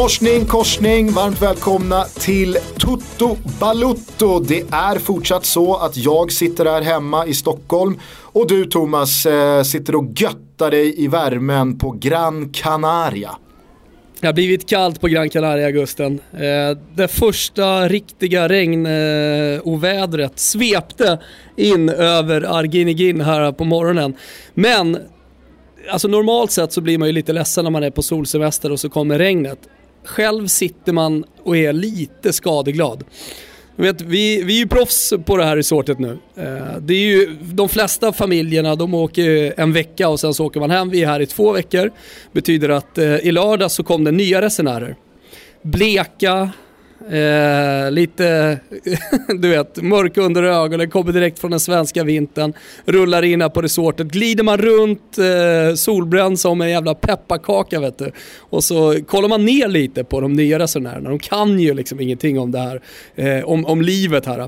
Morsning, korsning, varmt välkomna till Tutto Balutto. Det är fortsatt så att jag sitter här hemma i Stockholm och du Thomas eh, sitter och göttar dig i värmen på Gran Canaria. Det har blivit kallt på Gran Canaria i augusten. Eh, det första riktiga regnovädret eh, svepte in över Arginigin här på morgonen. Men alltså normalt sett så blir man ju lite ledsen när man är på solsemester och så kommer regnet. Själv sitter man och är lite skadeglad. Vet, vi, vi är ju proffs på det här resortet nu. Eh, det är ju, de flesta familjerna de åker en vecka och sen så åker man hem. Vi är här i två veckor. betyder att eh, i lördag så kom det nya resenärer. Bleka, Eh, lite, du vet, mörk under ögonen, kommer direkt från den svenska vintern, rullar in här på resortet, glider man runt eh, solbränd som en jävla pepparkaka vet du. Och så kollar man ner lite på de nya resenärerna, de kan ju liksom ingenting om det här, eh, om, om livet här.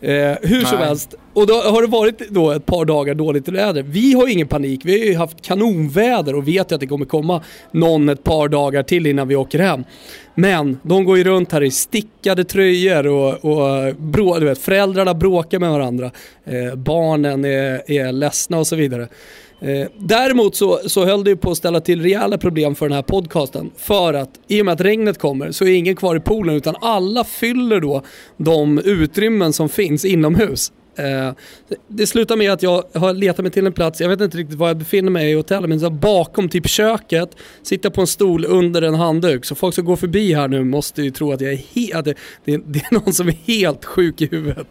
Eh, hur som helst, och då har det varit då ett par dagar dåligt väder. Vi har ingen panik, vi har ju haft kanonväder och vet ju att det kommer komma någon ett par dagar till innan vi åker hem. Men de går ju runt här i stickade tröjor och, och brå, du vet, föräldrarna bråkar med varandra. Eh, barnen är, är ledsna och så vidare. Eh, däremot så, så höll det ju på att ställa till rejäla problem för den här podcasten. För att i och med att regnet kommer så är ingen kvar i poolen utan alla fyller då de utrymmen som finns inomhus. Eh, det slutar med att jag har letat mig till en plats, jag vet inte riktigt var jag befinner mig i hotellet, men så bakom typ köket, sitta på en stol under en handduk. Så folk som går förbi här nu måste ju tro att jag är helt, det, det, det, är någon som är helt sjuk i huvudet.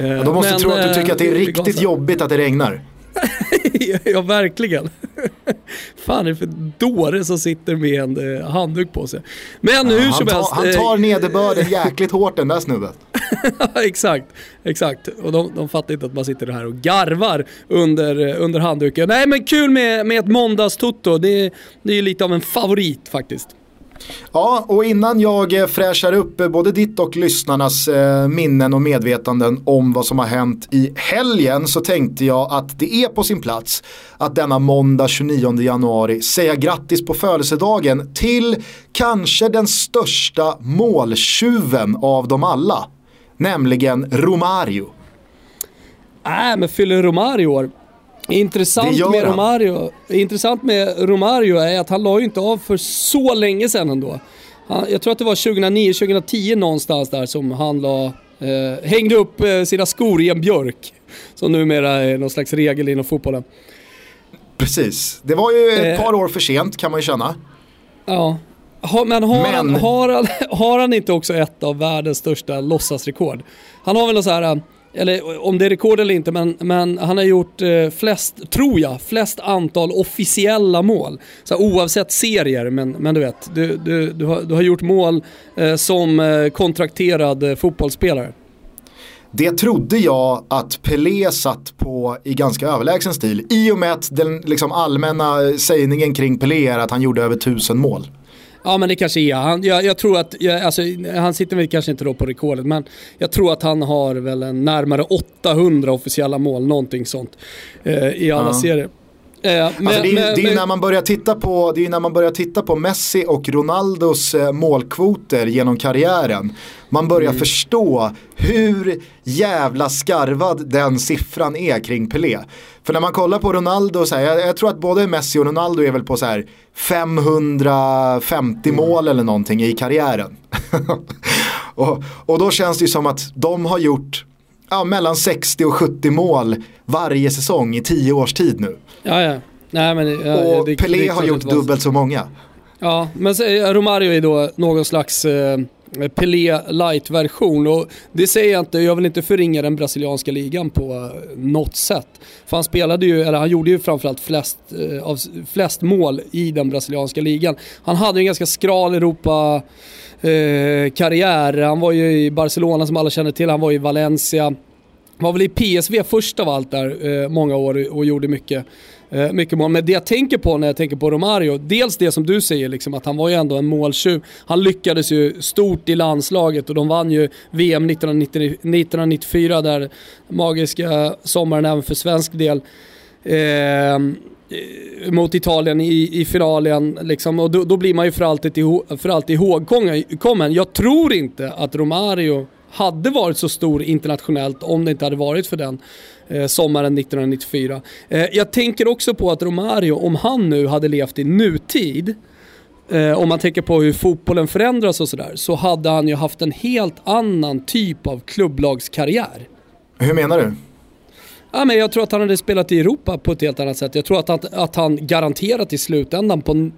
Ja, de måste men, tro att du tycker att det är riktigt jobbigt att det regnar. ja, verkligen. Fan är det för dåre som sitter med en eh, handduk på sig. Men ja, hur som helst. Han tar eh, nederbörden jäkligt hårt den där snubben. exakt, exakt. Och de, de fattar inte att man sitter här och garvar under, eh, under handduken. Nej men kul med, med ett måndagstutto. Det, det är lite av en favorit faktiskt. Ja, och innan jag eh, fräschar upp eh, både ditt och lyssnarnas eh, minnen och medvetanden om vad som har hänt i helgen så tänkte jag att det är på sin plats att denna måndag 29 januari säga grattis på födelsedagen till kanske den största måltjuven av dem alla. Nämligen Romario. Äh, men fyller Romario år? Intressant med, Romario, intressant med Romario är att han la ju inte av för så länge sedan ändå. Han, jag tror att det var 2009-2010 någonstans där som han la, eh, hängde upp eh, sina skor i en björk. Som numera är någon slags regel inom fotbollen. Precis, det var ju ett eh, par år för sent kan man ju känna. Ja, ha, men, har, men... Han, har, han, har han inte också ett av världens största låtsasrekord? Han har väl något så här eller om det är rekord eller inte, men, men han har gjort eh, flest, tror jag, flest antal officiella mål. Så oavsett serier, men, men du vet, du, du, du, har, du har gjort mål eh, som eh, kontrakterad eh, fotbollsspelare. Det trodde jag att Pelé satt på i ganska överlägsen stil i och med att den liksom, allmänna eh, sägningen kring Pelé är att han gjorde över tusen mål. Ja men det kanske är han. Jag, jag tror att, jag, alltså, han sitter väl kanske inte då på rekordet men jag tror att han har väl en närmare 800 officiella mål, någonting sånt. Eh, I alla ja. serier. Eh, alltså det, är, det är när man börjar titta på, det är när man börjar titta på Messi och Ronaldos eh, målkvoter genom karriären. Man börjar mm. förstå hur jävla skarvad den siffran är kring Pelé. För när man kollar på Ronaldo, så här, jag, jag, tror att både Messi och Ronaldo är väl på så här 550 mm. mål eller någonting i karriären. och, och då känns det ju som att de har gjort ja, mellan 60 och 70 mål varje säsong i 10 års tid nu. Ja, ja. Nej, men, ja, och det, Pelé det, har gjort dubbelt så många. Ja, men Romario är då någon slags eh, Pelé light-version. Och det säger jag inte, jag vill inte förringa den brasilianska ligan på eh, något sätt. För han spelade ju, eller han gjorde ju framförallt flest, eh, av, flest mål i den brasilianska ligan. Han hade ju en ganska skral Europa eh, karriär. Han var ju i Barcelona som alla känner till, han var i Valencia. Var väl i PSV först av allt där eh, många år och gjorde mycket. Eh, mycket mål. Men det jag tänker på när jag tänker på Romario, dels det som du säger, liksom, att han var ju ändå en måltjuv. Han lyckades ju stort i landslaget och de vann ju VM 1990, 1994 där magiska sommaren även för svensk del. Eh, Eh, mot Italien i, i finalen. Liksom, och då, då, blir man ju för alltid, för alltid ihågkommen. Jag tror inte att Romario hade varit så stor internationellt om det inte hade varit för den eh, sommaren 1994. Eh, jag tänker också på att Romario, om han nu hade levt i nutid, eh, om man tänker på hur fotbollen förändras och sådär, så hade han ju haft en helt annan typ av klubblagskarriär. Hur menar du? Ja, men jag tror att han hade spelat i Europa på ett helt annat sätt. Jag tror att han, att han garanterat i slutändan på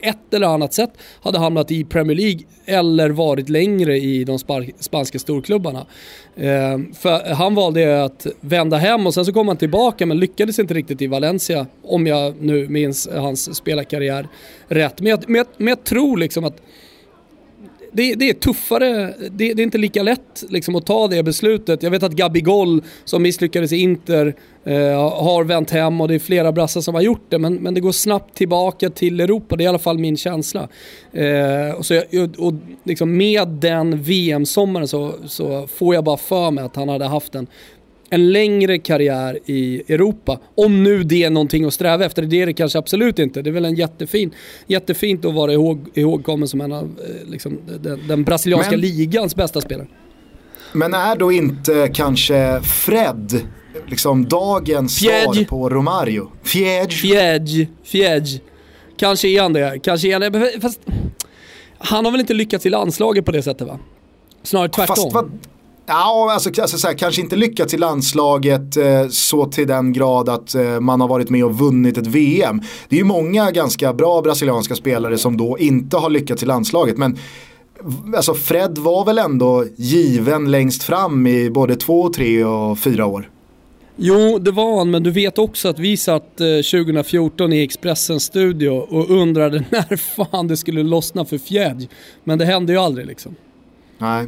ett eller annat sätt hade hamnat i Premier League eller varit längre i de spanska storklubbarna. Eh, för han valde att vända hem och sen så kom han tillbaka men lyckades inte riktigt i Valencia om jag nu minns hans spelarkarriär rätt. Men jag, men jag, men jag tror liksom att det, det, är tuffare, det, det, är inte lika lätt liksom, att ta det beslutet. Jag vet att Gabigol som misslyckades i Inter eh, har vänt hem och det är flera brassar som har gjort det. Men, men det går snabbt tillbaka till Europa, det är i alla fall min känsla. Eh, och så jag, och liksom med den VM-sommaren så, så får jag bara för mig att han hade haft en en längre karriär i Europa. Om nu det är någonting att sträva efter, det är det kanske absolut inte. Det är väl en jättefin, jättefint att vara ihåg, ihågkommen som en av eh, liksom, den, den brasilianska men, ligans bästa spelare. Men är då inte kanske Fred liksom dagens Fjädj. svar på Romario? Fjädj. Fjädj. Fjädj. Kanske är han det. Kanske är han det. Fast han har väl inte lyckats i landslaget på det sättet va? Snarare tvärtom. Fast vad, Ja, alltså, alltså så här, kanske inte lyckats i landslaget eh, så till den grad att eh, man har varit med och vunnit ett VM. Det är ju många ganska bra brasilianska spelare som då inte har lyckats i landslaget. Men alltså Fred var väl ändå given längst fram i både två, tre och fyra år. Jo, det var han, men du vet också att vi satt eh, 2014 i Expressens studio och undrade när fan det skulle lossna för fjädj. Men det hände ju aldrig liksom. Nej.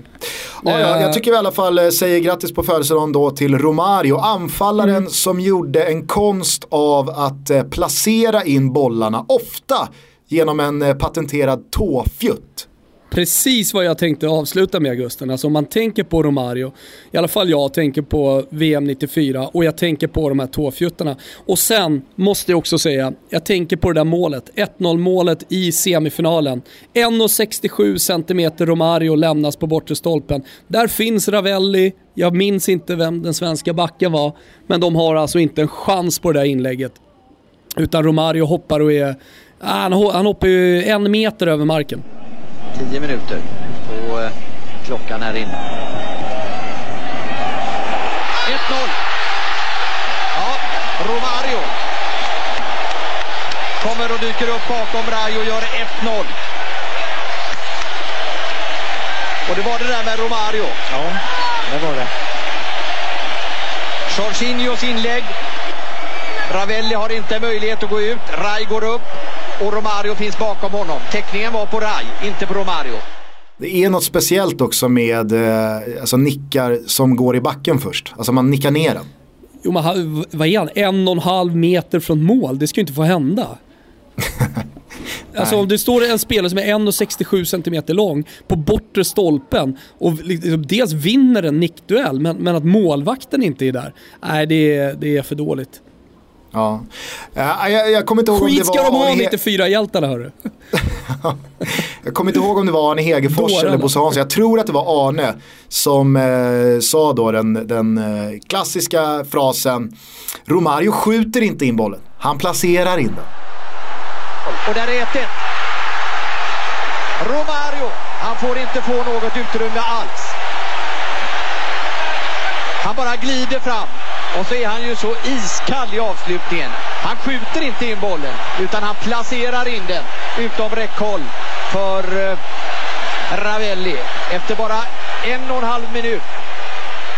Ja, ja, jag tycker vi i alla fall eh, säger grattis på födelsedagen då till Romario. Anfallaren mm. som gjorde en konst av att eh, placera in bollarna, ofta genom en eh, patenterad tåfjutt precis vad jag tänkte avsluta med Augusten. Alltså om man tänker på Romario, i alla fall jag tänker på VM 94 och jag tänker på de här tåfjuttarna. Och sen måste jag också säga, jag tänker på det där målet, 1-0 målet i semifinalen. 1,67 cm Romario lämnas på bortre stolpen. Där finns Ravelli, jag minns inte vem den svenska backen var, men de har alltså inte en chans på det där inlägget. Utan Romario hoppar och är, äh, han hoppar ju en meter över marken. 10 minuter på eh, klockan här inne. 1-0. Ja, Romario. Kommer och dyker upp bakom Rai och gör 1-0. Och det var det där med Romario. Ja, det var det. Jorginhos inlägg. Ravelli har inte möjlighet att gå ut. Rai går upp och Romario finns bakom honom. Täckningen var på Rai, inte på Romario. Det är något speciellt också med eh, alltså nickar som går i backen först. Alltså man nickar ner den. Jo men vad är han? En och en halv meter från mål. Det ska ju inte få hända. Alltså om det står en spelare som är 1,67 cm lång på bortre stolpen och liksom dels vinner en nickduell men, men att målvakten inte är där. Nej det det är för dåligt. Ja. Jag, jag kommer inte ihåg Skit om det var... ska de ha 94-hjältarna hörru. jag kommer inte ihåg om det var Arne Hegerfors Dårarna. eller Bosse Hansson. Jag tror att det var Arne som eh, sa då den, den eh, klassiska frasen Romario skjuter inte in bollen, han placerar in den. Och där är 1 Romario, han får inte få något utrymme alls. Han bara glider fram. Och så är han ju så iskall i avslutningen. Han skjuter inte in bollen, utan han placerar in den utom räckhåll för eh, Ravelli. Efter bara en och en halv minut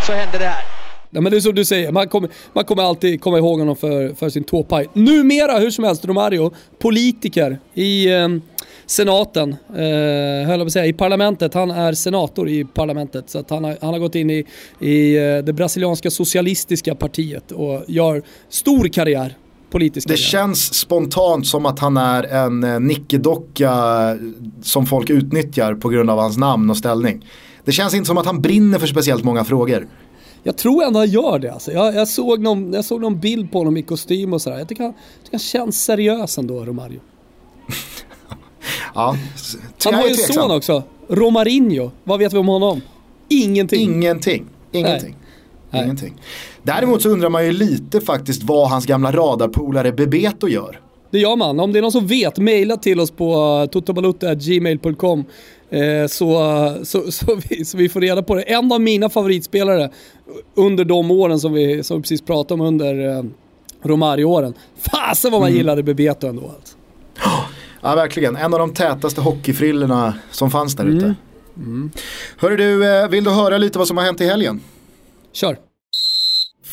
så händer det här. Ja, men det är som du säger, man kommer, man kommer alltid komma ihåg honom för, för sin tåpaj. Numera, hur som helst, Romario, politiker i eh, senaten, eh, höll jag säga, i parlamentet. Han är senator i parlamentet. Så att han, har, han har gått in i, i eh, det brasilianska socialistiska partiet och gör stor karriär politisk Det känns spontant som att han är en eh, nickedocka som folk utnyttjar på grund av hans namn och ställning. Det känns inte som att han brinner för speciellt många frågor. Jag tror ändå han gör det alltså. Jag, jag, såg, någon, jag såg någon bild på honom i kostym och sådär. Jag tycker han, jag tycker han känns seriös ändå, Romario. ja, han har ju en son också, Romarinho. Vad vet vi om honom? Ingenting. Ingenting. Ingenting. Nej. Ingenting. Däremot så undrar man ju lite faktiskt vad hans gamla radarpolare Bebeto gör. Det gör man. Om det är någon som vet, mejla till oss på totobalutta.gmail.com eh, så, så, så, vi, så vi får reda på det. En av mina favoritspelare under de åren som vi, som vi precis pratade om under eh, Romario-åren. Fasen vad man mm. gillade Bebeto ändå. Alltså. Ja, verkligen. En av de tätaste hockeyfrillorna som fanns där ute. Mm. Mm. Hörru du, eh, vill du höra lite vad som har hänt i helgen? Kör.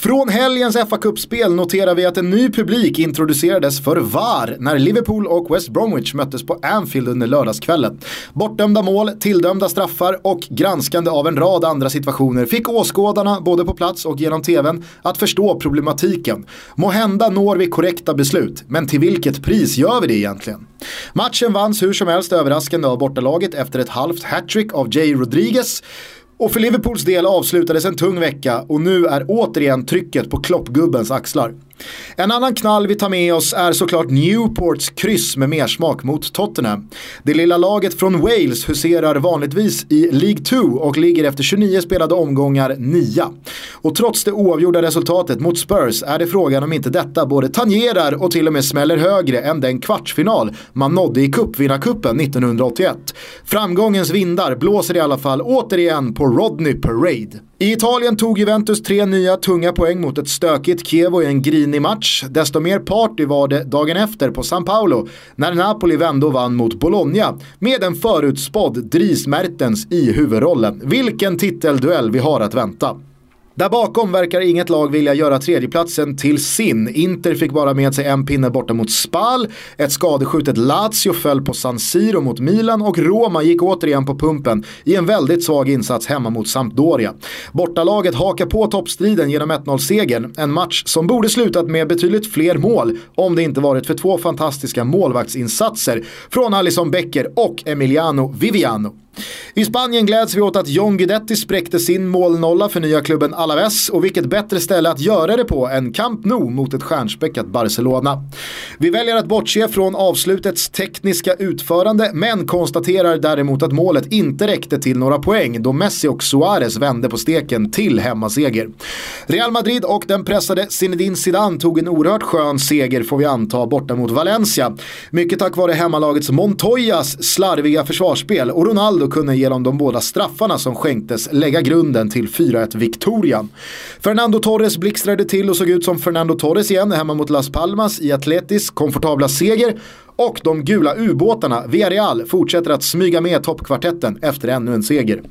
Från helgens fa Cup-spel noterar vi att en ny publik introducerades för VAR när Liverpool och West Bromwich möttes på Anfield under lördagskvällen. Bortdömda mål, tilldömda straffar och granskande av en rad andra situationer fick åskådarna, både på plats och genom tvn, att förstå problematiken. Må hända når vi korrekta beslut, men till vilket pris gör vi det egentligen? Matchen vanns hur som helst överraskande av bortalaget efter ett halvt hattrick av Jay Rodriguez. Och för Liverpools del avslutades en tung vecka och nu är återigen trycket på kloppgubbens axlar. En annan knall vi tar med oss är såklart Newports kryss med mersmak mot Tottenham. Det lilla laget från Wales huserar vanligtvis i League 2 och ligger efter 29 spelade omgångar nia. Och trots det oavgjorda resultatet mot Spurs är det frågan om inte detta både tangerar och till och med smäller högre än den kvartsfinal man nådde i cupvinnarcupen 1981. Framgångens vindar blåser i alla fall återigen på Rodney Parade. I Italien tog Juventus tre nya tunga poäng mot ett stökigt Chievo i en grinig minimatch. Desto mer party var det dagen efter på San Paolo när Napoli vände och vann mot Bologna med en förutspådd Dries Mertens i huvudrollen. Vilken titelduell vi har att vänta. Där bakom verkar inget lag vilja göra tredjeplatsen till sin. Inter fick bara med sig en pinne borta mot Spal, ett skadeskjutet Lazio föll på San Siro mot Milan och Roma gick återigen på pumpen i en väldigt svag insats hemma mot Sampdoria. Bortalaget hakar på toppstriden genom 1-0-segern, en match som borde slutat med betydligt fler mål om det inte varit för två fantastiska målvaktsinsatser från Alisson Becker och Emiliano Viviano. I Spanien gläds vi åt att John Guidetti spräckte sin målnolla för nya klubben Alaves och vilket bättre ställe att göra det på än Camp Nou mot ett stjärnspäckat Barcelona. Vi väljer att bortse från avslutets tekniska utförande men konstaterar däremot att målet inte räckte till några poäng då Messi och Suarez vände på steken till hemmaseger. Real Madrid och den pressade Zinedine Zidane tog en oerhört skön seger får vi anta borta mot Valencia. Mycket tack vare hemmalagets Montoyas slarviga försvarsspel och Ronaldo kunde genom de båda straffarna som skänktes lägga grunden till 4-1 Victorian. Fernando Torres blixtrade till och såg ut som Fernando Torres igen hemma mot Las Palmas i Atletis komfortabla seger och de gula ubåtarna Villarreal fortsätter att smyga med toppkvartetten efter ännu en seger.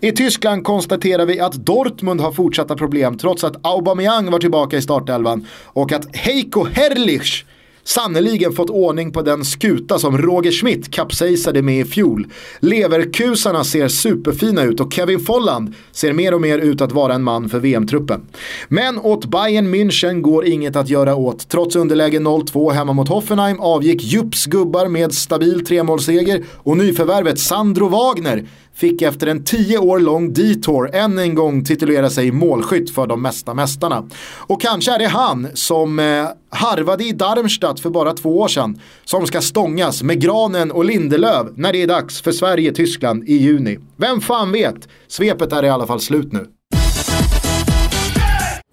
I Tyskland konstaterar vi att Dortmund har fortsatta problem trots att Aubameyang var tillbaka i startelvan och att Heiko Herrlich Sannoliken fått ordning på den skuta som Roger Schmidt kapsejsade med i fjol. Leverkusarna ser superfina ut och Kevin Folland ser mer och mer ut att vara en man för VM-truppen. Men åt Bayern München går inget att göra åt. Trots underläge 0-2 hemma mot Hoffenheim avgick Jups gubbar med stabil tremålsseger och nyförvärvet Sandro Wagner fick efter en tio år lång detour än en gång titulera sig målskytt för de mesta mästarna. Och kanske är det han som eh, harvade i Darmstadt för bara två år sedan som ska stångas med Granen och Lindelöv när det är dags för Sverige-Tyskland i juni. Vem fan vet? Svepet är i alla fall slut nu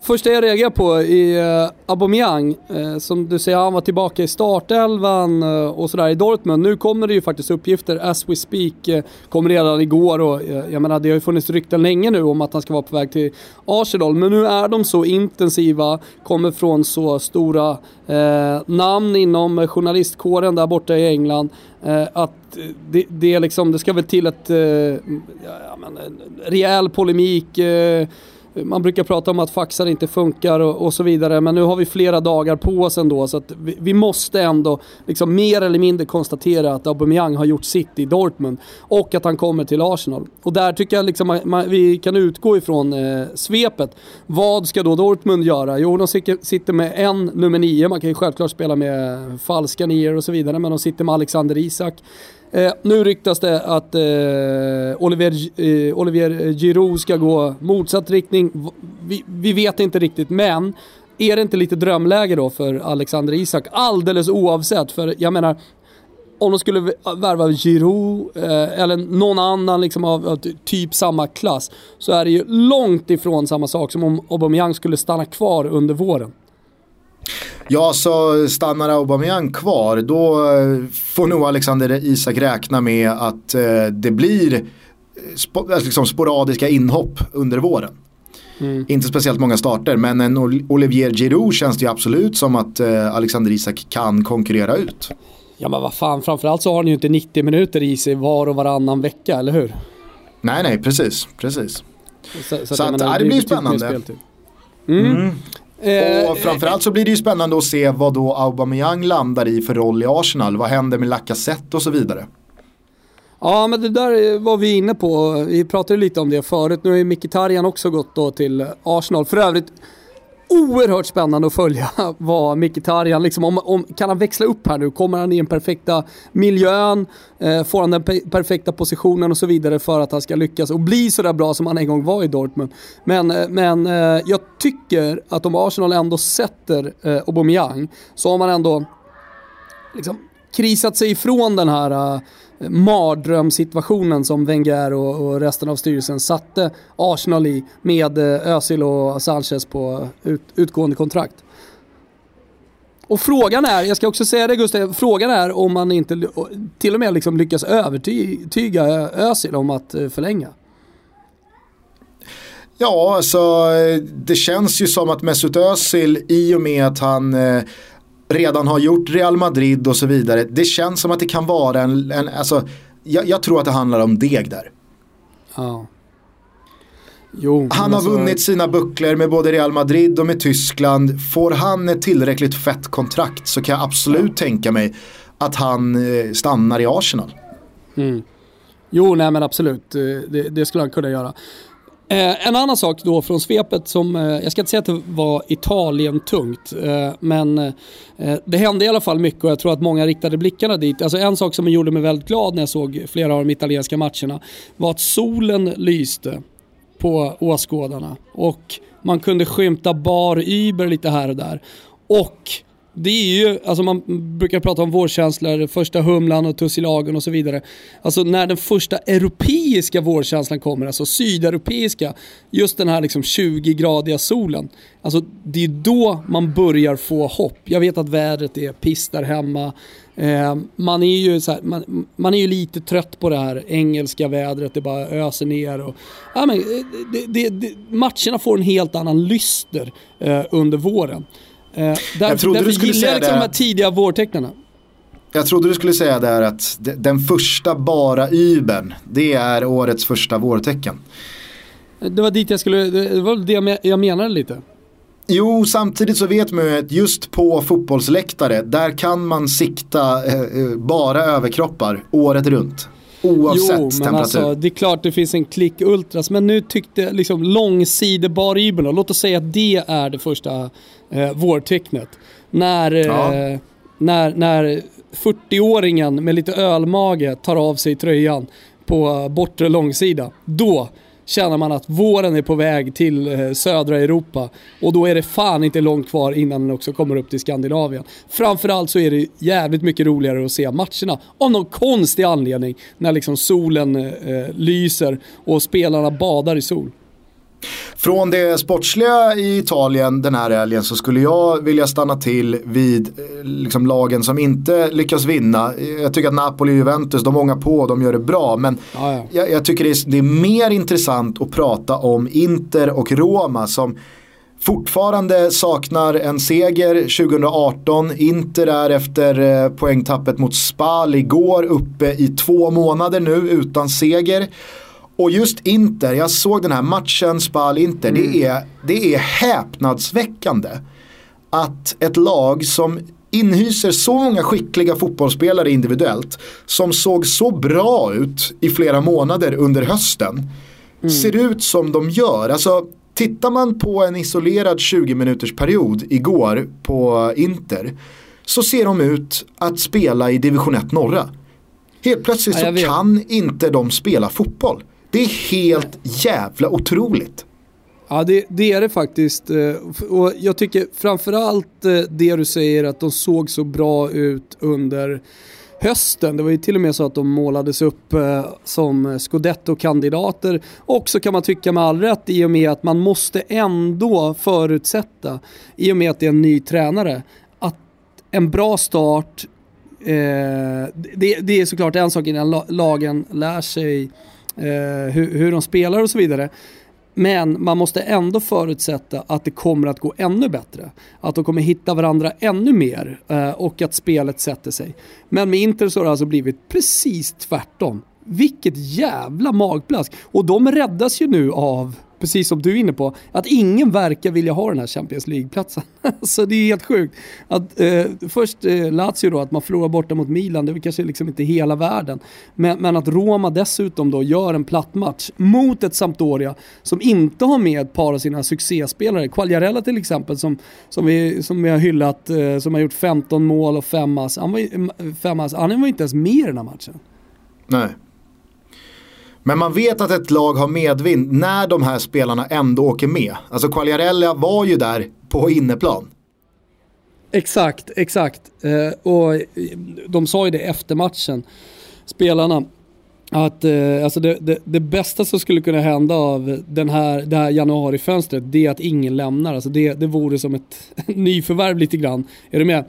första jag reagerar på i eh, Aubameyang, eh, som du säger, han var tillbaka i startelvan eh, och sådär i Dortmund. Nu kommer det ju faktiskt uppgifter, as we speak, kom redan igår och jag menar det har ju funnits rykten länge nu om att han ska vara på väg till Arsenal. Men nu är de så intensiva, kommer från så stora namn inom journalistkåren där borta i England. att det, det, liksom, det ska väl till ett, ja, men, rejäl polemik man brukar prata om att faxar inte funkar och, och, så vidare, men nu har vi flera dagar på oss ändå så att vi, vi måste ändå liksom mer eller mindre konstatera att Aubameyang har gjort sitt i Dortmund och att han kommer till Arsenal. Och där tycker jag liksom man, man, vi kan utgå ifrån eh, svepet. Vad ska då Dortmund göra? Jo, de sitter med en nummer nio, man kan ju självklart spela med falska nior och så vidare, men de sitter med Alexander Isak. Eh, nu ryktas det att eh, Olivier, eh, Olivier Giroud ska gå motsatt riktning. Vi, vi vet inte riktigt, men är det inte lite drömläge då för Alexander Isak? Alldeles oavsett, för jag menar, om de skulle värva Giroud eh, eller någon annan liksom av, av, typ samma klass så är det ju långt ifrån samma sak som om Aubameyang skulle stanna kvar under våren. Ja, så stannar Aubameyang kvar då eh, får nog Alexander Isak räkna med att eh, det blir eh, sp liksom sporadiska inhopp under våren. Mm. Inte speciellt många starter men en Olivier Giroud känns det ju absolut som att Alexander Isak kan konkurrera ut. Ja men vad fan, framförallt så har ni ju inte 90 minuter i sig var och varannan vecka, eller hur? Nej, nej, precis, precis. Så, så, så att, menar, det, det blir spännande. Mm. Mm. Eh, och framförallt så blir det ju spännande att se vad då Aubameyang landar i för roll i Arsenal. Vad händer med Lacazette och så vidare. Ja men det där var vi inne på. Vi pratade lite om det förut. Nu har ju Mkhitaryan också gått då till Arsenal. För övrigt oerhört spännande att följa vad Mkhitaryan, liksom, om, om, kan han växla upp här nu? Kommer han i den perfekta miljön? Eh, får han den pe perfekta positionen och så vidare för att han ska lyckas och bli sådär bra som han en gång var i Dortmund. Men, eh, men eh, jag tycker att om Arsenal ändå sätter eh, Aubameyang så har man ändå liksom, krisat sig ifrån den här eh, mardrömssituationen som Wenger och, och, resten av styrelsen satte Arsenal i med eh, Özil och Sanchez på ut, utgående kontrakt. Och frågan är, jag ska också säga det Gustav, frågan är om man inte till och med liksom lyckas övertyga Özil om att eh, förlänga. Ja, alltså eh, det känns ju som att Mesut Özil i och med att han redan har gjort Real Madrid och så vidare. Det känns som att det kan vara en, en alltså, jag, jag tror att det handlar om deg där. Ja. Jo, han har alltså... vunnit sina bucklor med både Real Madrid och med Tyskland. Får han ett tillräckligt fett kontrakt så kan jag absolut tänka mig att han eh, stannar i Arsenal. Mm. Jo, nej men absolut. Eh, det, det, skulle han kunna göra. Eh, en annan sak då från svepet som, eh, jag ska inte säga att det var Italien-tungt, eh, men eh, det hände i alla fall mycket och jag tror att många riktade blickarna dit. Alltså en sak som gjorde mig väldigt glad när jag såg flera av de italienska matcherna var att solen lyste på åskådarna och man kunde skymta bar Uber lite här och där. Och det är ju, alltså man brukar prata om vårkänslor, första humlan och tussilagen och så vidare. Alltså när den första europeiska vårkänslan kommer, alltså sydeuropeiska, just den här liksom 20-gradiga solen. Alltså det är då man börjar få hopp. Jag vet att vädret är piss där hemma. Eh, man, är ju här, man, man, är ju lite trött på det här engelska vädret, det bara öser ner. Och, ja, men, eh, det, det, det, matcherna får en helt annan lyster eh, under våren. Eh, därför, jag trodde du skulle säga liksom det. de här tidiga vårtecknarna. Jag trodde du skulle säga där att den första bara Ubern, det är årets första vårtecken. Det var dit jag skulle, det var det jag menade lite. Jo, samtidigt så vet man ju att just på fotbollsläktare, där kan man sikta eh, eh bara överkroppar året runt. Oavsett jo, men temperatur. Alltså, det är klart det finns en klick ultras, men nu tyckte liksom långsidebar Ibn, låt oss säga att det är det första eh, vårtecknet. När, ja. eh, när, när 40-åringen med lite ölmage tar av sig tröjan på bortre långsida. Då känner man att våren är på väg till eh, södra Europa och då är det fan inte långt kvar innan den också kommer upp till Skandinavien. Framförallt så är det jävligt mycket roligare att se matcherna av någon konstig anledning när liksom solen eh, lyser och spelarna badar i sol. Från det sportsliga i Italien den här helgen så skulle jag vilja stanna till vid eh, liksom, lagen som inte lyckas vinna. Jag tycker att Napoli och Juventus, de många på, de gör det bra. Men ja, ja. Jag, jag, tycker det är, det är mer intressant att prata om Inter och Roma som fortfarande saknar en seger 2018. Inter är efter eh, poängtappet mot Spal igår uppe i två månader nu utan seger. Och just Inter, jag såg den här matchen Spal-Inter, mm. det, är, det är häpnadsväckande att ett lag som inhyser så många skickliga fotbollsspelare individuellt som såg så bra ut i flera månader under hösten mm. ser ut som de gör. Alltså, tittar man på en isolerad 20 minuters period igår på Inter så ser de ut att spela i division 1 norra. Helt plötsligt ja, så kan inte de spela fotboll. Det är helt jävla otroligt. Ja, det, det, är det faktiskt. Eh, och jag tycker framförallt eh, det du säger att de såg så bra ut under hösten. Det var ju till och med så att de målades upp eh, som scudetto-kandidater. Också kan man tycka med all rätt i och med att man måste ändå förutsätta, i och med att det är en ny tränare, att en bra start, eh, det, det, är såklart en sak innan lagen lär sig Eh, hur, hur de spelar och så vidare. Men man måste ändå förutsätta att det kommer att gå ännu bättre. Att de kommer hitta varandra ännu mer eh, och att spelet sätter sig. Men med Inter så har det alltså blivit precis tvärtom. Vilket jävla magplask! Och de räddas ju nu av precis som du är inne på, att ingen verkar vilja ha den här Champions League-platsen. så det är helt sjukt. Att, eh, först eh, Lazio då, att man förlorar borta mot Milan, det är kanske liksom inte hela världen. Men, men att Roma dessutom då gör en platt match mot ett Sampdoria som inte har med ett par av sina succéspelare. Quagliarella till exempel som, som, vi, som vi har hyllat, eh, som har gjort 15 mål och 5 ass. Han var, mm, fem ass. Han var inte ens med i den här matchen. Nej. Men man vet att ett lag har medvind när de här spelarna ändå åker med. Alltså Quagliarella var ju där på inneplan. Exakt, exakt. Eh, och eh, de sa ju det efter matchen, spelarna. Att eh, alltså det, det, det, bästa som skulle kunna hända av den här, det här januarifönstret, det är att ingen lämnar. Alltså det, det vore som ett nyförvärv lite grann. Är du med?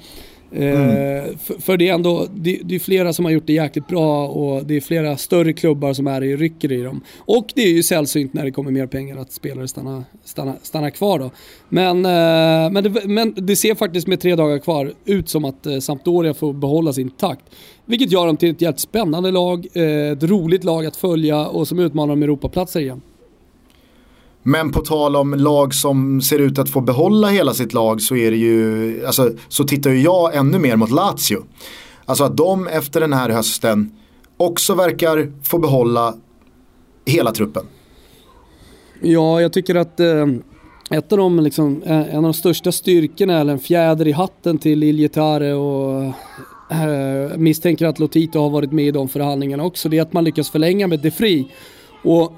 Mm. För, för, det är ändå, det, det, är flera som har gjort det jäkligt bra och det är flera större klubbar som är i rycker i dem. Och det är ju sällsynt när det kommer mer pengar att spelare stannar, stannar, stannar kvar då. Men, eh, men, det, men det ser faktiskt med tre dagar kvar ut som att eh, Sampdoria får behålla sin takt. Vilket gör dem till ett jävligt spännande lag, eh, ett roligt lag att följa och som utmanar om Europaplatser igen. Men på tal om lag som ser ut att få behålla hela sitt lag så är det ju, alltså, så tittar ju jag ännu mer mot Lazio. Alltså att de efter den här hösten också verkar få behålla hela truppen. Ja, jag tycker att eh, ett av de, liksom, eh, en av de största styrkorna, eller en fjäder i hatten till Iljetare och eh, misstänker att Lotito har varit med i de förhandlingarna också, det är att man lyckas förlänga med De Fri. Och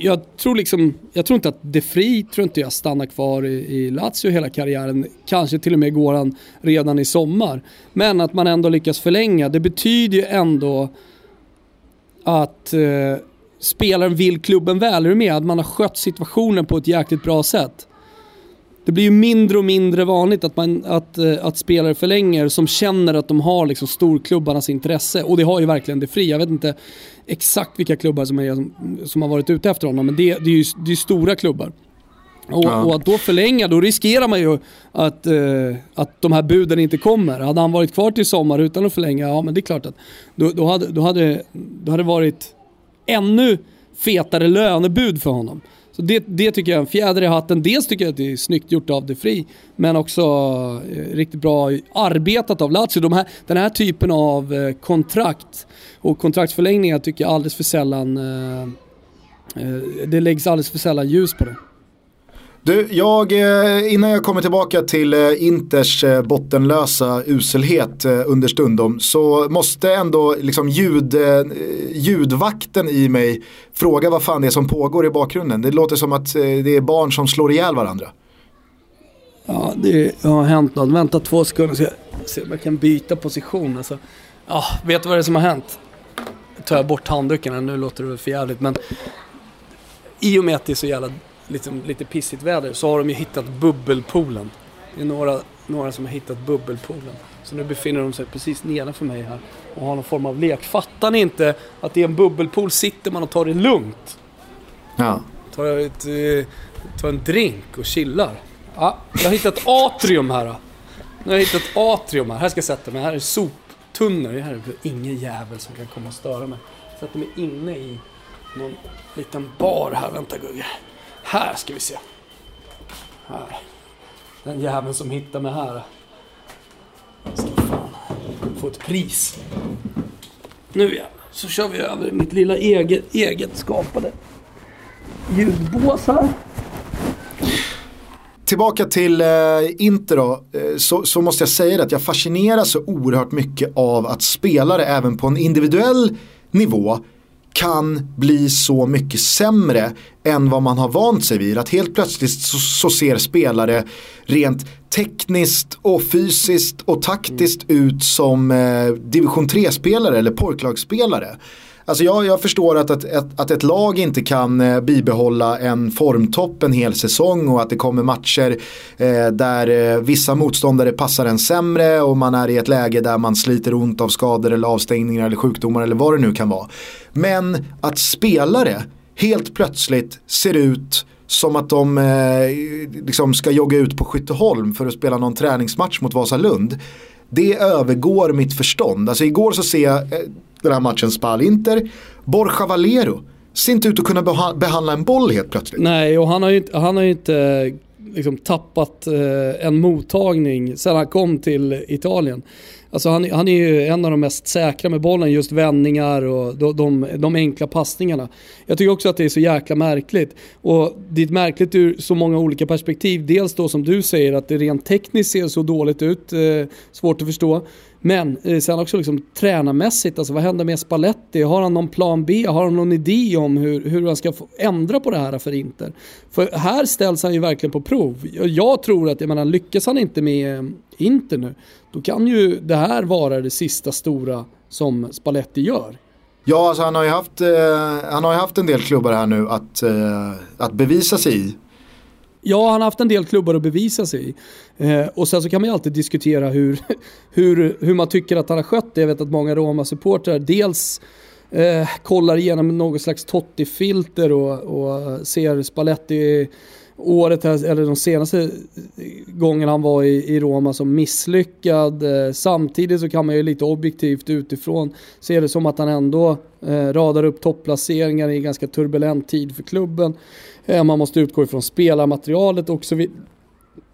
jag tror liksom, jag tror inte att De Fri tror inte jag stannar kvar i, i Lazio hela karriären. Kanske till och med går han redan i sommar. Men att man ändå lyckas förlänga, det betyder ju ändå att eh, spelaren vill klubben väl. Är du med? Att man har skött situationen på ett jäkligt bra sätt det blir ju mindre och mindre vanligt att, man, att, eh, att spelare förlänger som känner att de har liksom storklubbarnas intresse. Och det har ju verkligen det fri. Jag vet inte exakt vilka klubbar som, är, som har varit ute efter honom, men det, det är ju det är stora klubbar. Och, ja. och, att då förlänga, då riskerar man ju att, eh, att de här buden inte kommer. Hade han varit kvar till sommar utan att förlänga, ja men det är klart att då, då, hade, då, hade, då hade det varit ännu fetare lönebud för honom. Så det, det tycker jag är en fjäder i hatten. Dels tycker jag att det är snyggt gjort av De Fri, men också eh, riktigt bra arbetat av Lazio. De här, den här typen av eh, kontrakt och kontraktsförlängningar tycker jag alldeles för sällan eh, eh det läggs alldeles för sällan ljus på det. Du, jag, eh, innan jag kommer tillbaka till eh, Inters eh, bottenlösa uselhet under stundom så måste ändå liksom ljud, ljudvakten i mig fråga vad fan det är som pågår i bakgrunden. Det låter som att det är barn som slår ihjäl varandra. Ja, det har hänt något. Vänta två sekunder så jag ser om jag kan byta position. Alltså. Ja, vet du vad det är som har hänt? Jag tar bort handduken nu låter det väl för jävligt men i och med att det är så jävla liksom, lite pissigt väder så har de ju hittat bubbelpoolen. Det är några, några som har hittat bubbelpoolen. Så nu befinner de sig precis nedanför mig här och har någon form av lek. Fattar ni inte att i en bubbelpool sitter man och tar det lugnt? Ja. Tar, ett, eh, tar en drink och chillar. Ja, jag har hittat atrium här. Nu har jag hittat atrium här. Här ska jag sätta mig. Här är soptunnor. Här är ingen jävel som kan komma och störa mig. Sätter mig inne i någon liten bar här. Vänta Gugge. Här ska vi se. Här. Den jäveln som hittar mig här. Ska fan få ett pris. Nu jävlar, så kör vi över mitt lilla eget, eget skapade ljudbås här. Tillbaka till eh, Inter då, eh, så, så, måste jag säga att jag fascineras så oerhört mycket av att spelare även på en individuell nivå kan bli så mycket sämre än vad man har vant sig vid. Att helt plötsligt så, så ser spelare rent tekniskt och fysiskt och taktiskt ut som eh, division 3-spelare eller pojklagsspelare. Alltså jag, jag förstår att, att, att ett lag inte kan eh, bibehålla en formtopp en hel säsong och att det kommer matcher eh, där eh, vissa motståndare passar en sämre och man är i ett läge där man sliter ont av skador eller avstängningar eller sjukdomar eller vad det nu kan vara. Men att spelare helt plötsligt ser ut som att de eh, liksom ska jogga ut på Skytteholm för att spela någon träningsmatch mot Vasalund. Det övergår mitt förstånd. Alltså igår så ser jag eh, den här matchen Spal-Inter. Borja Valero ser inte ut att kunna behandla en boll helt plötsligt. Nej, och han har ju inte, han har ju inte eh, liksom tappat eh, en mottagning sedan han kom till Italien. Alltså han, han, är ju en av de mest säkra med bollen, just vändningar och de, de, de, enkla passningarna. Jag tycker också att det är så jäkla märkligt. Och det är märkligt ur så många olika perspektiv. Dels då som du säger att det rent tekniskt ser så dåligt ut, eh, svårt att förstå. Men eh, sen också liksom, tränarmässigt, alltså vad händer med Spalletti? Har han någon plan B? Har han någon idé om hur, hur han ska få ändra på det här för Inter? För här ställs han ju verkligen på prov. Jag tror att, jag menar, lyckas han inte med eh, Inter nu, då kan ju det här vara det sista stora som Spalletti gör. Ja, alltså han har ju haft, eh, han har haft en del klubbar här nu att, eh, att bevisa sig i. Ja, han har haft en del klubbar att bevisa sig i. Eh, och sen så kan man ju alltid diskutera hur, hur, hur man tycker att han har skött det. Jag vet att många Roma-supportrar dels eh, kollar igenom något slags Totti-filter och, och ser Spalletti året, eller de senaste gångerna han var i, i Roma som misslyckad. Eh, samtidigt så kan man ju lite objektivt utifrån se det som att han ändå eh, radar upp topplaceringar i en ganska turbulent tid för klubben. Eh, man måste utgå ifrån spelarmaterialet och så vidare.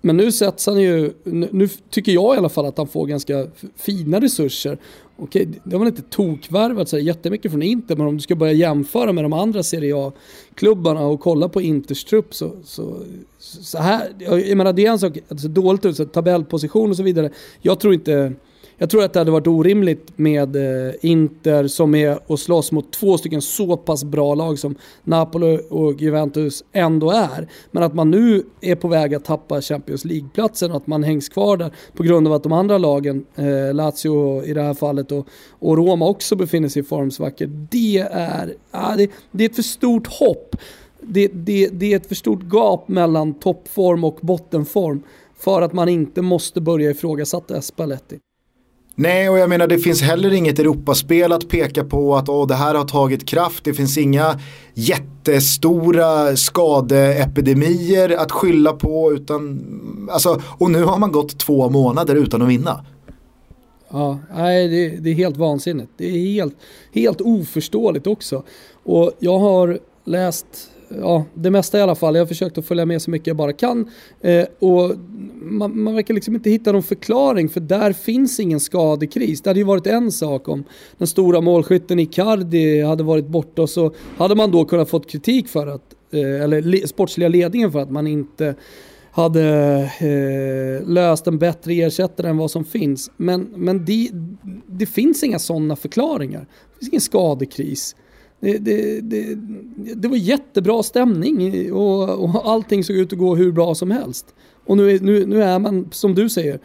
Men nu sätts han ju, nu tycker jag i alla fall att han får ganska fina resurser. Okej, det har väl inte tokvärvat så jättemycket från Inter, men om du ska börja jämföra med de andra Serie A-klubbarna och kolla på Inters trupp så, så, så här, jag menar det är en sak, alltså dåligt ut, så tabellposition och så vidare. Jag tror inte jag tror att det hade varit orimligt med eh, Inter som är och slåss mot två stycken så pass bra lag som Napoli och Juventus ändå är. Men att man nu är på väg att tappa Champions League-platsen och att man hängs kvar där på grund av att de andra lagen, eh, Lazio i det här fallet och, och Roma också befinner sig i formsvackor. Det är, ah, det, det är ett för stort hopp. Det, det, det är ett för stort gap mellan toppform och bottenform för att man inte måste börja ifrågasätta Spalletti. Nej, och jag menar det finns heller inget Europaspel att peka på att åh, det här har tagit kraft. Det finns inga jättestora skadeepidemier att skylla på. Utan, alltså, och nu har man gått två månader utan att vinna. Ja, nej, det, det är helt vansinnigt. Det är helt, helt oförståeligt också. Och jag har läst ja, det mesta i alla fall. Jag har försökt att följa med så mycket jag bara kan. Eh, och man, man verkar liksom inte hitta någon förklaring för där finns ingen skadekris. Det hade ju varit en sak om den stora målskytten Icardi hade varit borta och så hade man då kunnat fått kritik för att, eh, eller le, sportsliga ledningen för att man inte hade eh, löst en bättre ersättare än vad som finns. Men, men det, det finns inga sådana förklaringar. Det finns ingen skadekris. Det, det, det, det, var jättebra stämning och, och allting såg ut att gå hur bra som helst. Och nu, nu, nu är man, som du säger,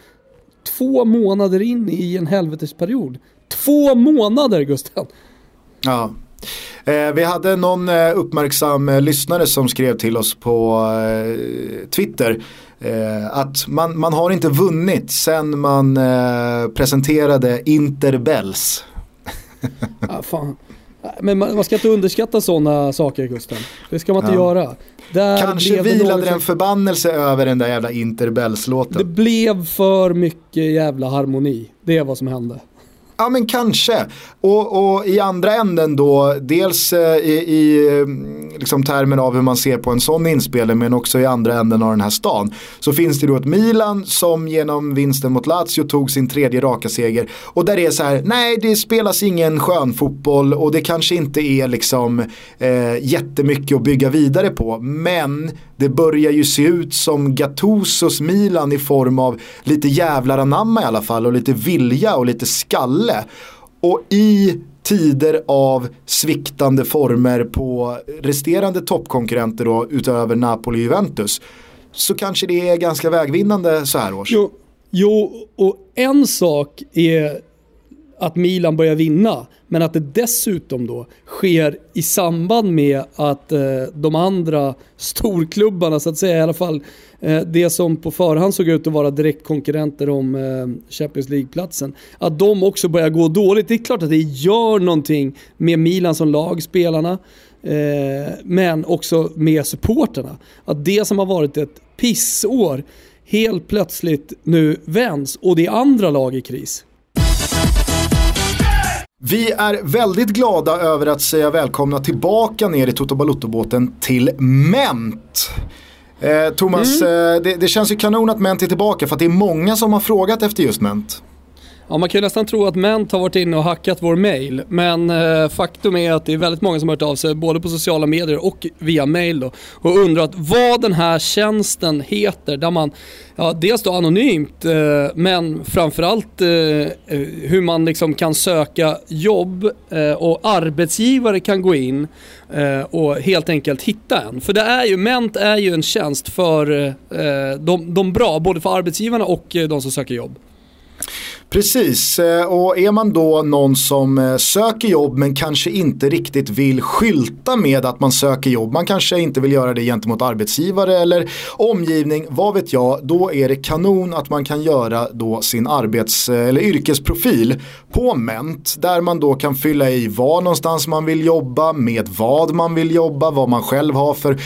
två månader in i en helvetesperiod. Två månader Gustav! Ja. Eh, vi hade någon eh, uppmärksam eh, lyssnare som skrev till oss på Twitter att man, man har inte vunnit sen man presenterade Interbells. ah, fan. Men man, man ska inte underskatta sådana saker Gustav. Det ska man inte ja. göra. Där Kanske vilade det en förbannelse över den där jävla Interbells-låten. Det blev för mycket jävla harmoni. Det är vad som hände. Ja men kanske. Och, och i andra änden då, dels eh, i, i liksom termer av hur man ser på en sån inspelning men också i andra änden av den här stan. Så finns det då ett Milan som genom vinsten mot Lazio tog sin tredje raka seger. Och där det är så här, nej det spelas ingen skön fotboll och det kanske inte är liksom eh, jättemycket att bygga vidare på. Men det börjar ju se ut som Gattusos Milan i form av lite jävlar anamma i alla fall och lite vilja och lite skalle. Och i tider av sviktande former på resterande toppkonkurrenter då utöver Napoli och Juventus så kanske det är ganska vägvinnande så här års. Jo, jo, och en sak är att Milan börjar vinna. Men att det dessutom då sker i samband med att eh, de andra storklubbarna, så att säga, i alla fall eh, det som på förhand såg ut att vara direktkonkurrenter om eh, Champions League-platsen, att de också börjar gå dåligt. Det är klart att det gör någonting med Milan som lag, spelarna, eh, men också med supporterna. Att det som har varit ett pissår helt plötsligt nu vänds och det är andra lag i kris. Vi är väldigt glada över att säga välkomna tillbaka ner i Toto Balutto-båten till Ment. Eh, Thomas, mm. eh, det, det, känns ju kanon att Ment är tillbaka för att det är många som har frågat efter just Ment. Ja, man kan ju nästan tro att Ment har varit inne och hackat vår mail. Men eh, faktum är att det är väldigt många som har hört av sig både på sociala medier och via mail då, och undrat vad den här tjänsten heter. Där man, ja, dels då anonymt, eh, men framförallt eh, eh hur man liksom kan söka jobb eh, och arbetsgivare kan gå in eh, och helt enkelt hitta en. För det är ju, Ment är ju en tjänst för eh, de, de bra, både för arbetsgivarna och eh, de som söker jobb. Precis, eh, och är man då någon som eh, söker jobb men kanske inte riktigt vill skylta med att man söker jobb, man kanske inte vill göra det gentemot arbetsgivare eller omgivning, vad vet jag, då är det kanon att man kan göra då sin arbets eh, eller yrkesprofil på Ment där man då kan fylla i var någonstans man vill jobba, med vad man vill jobba, vad man själv har för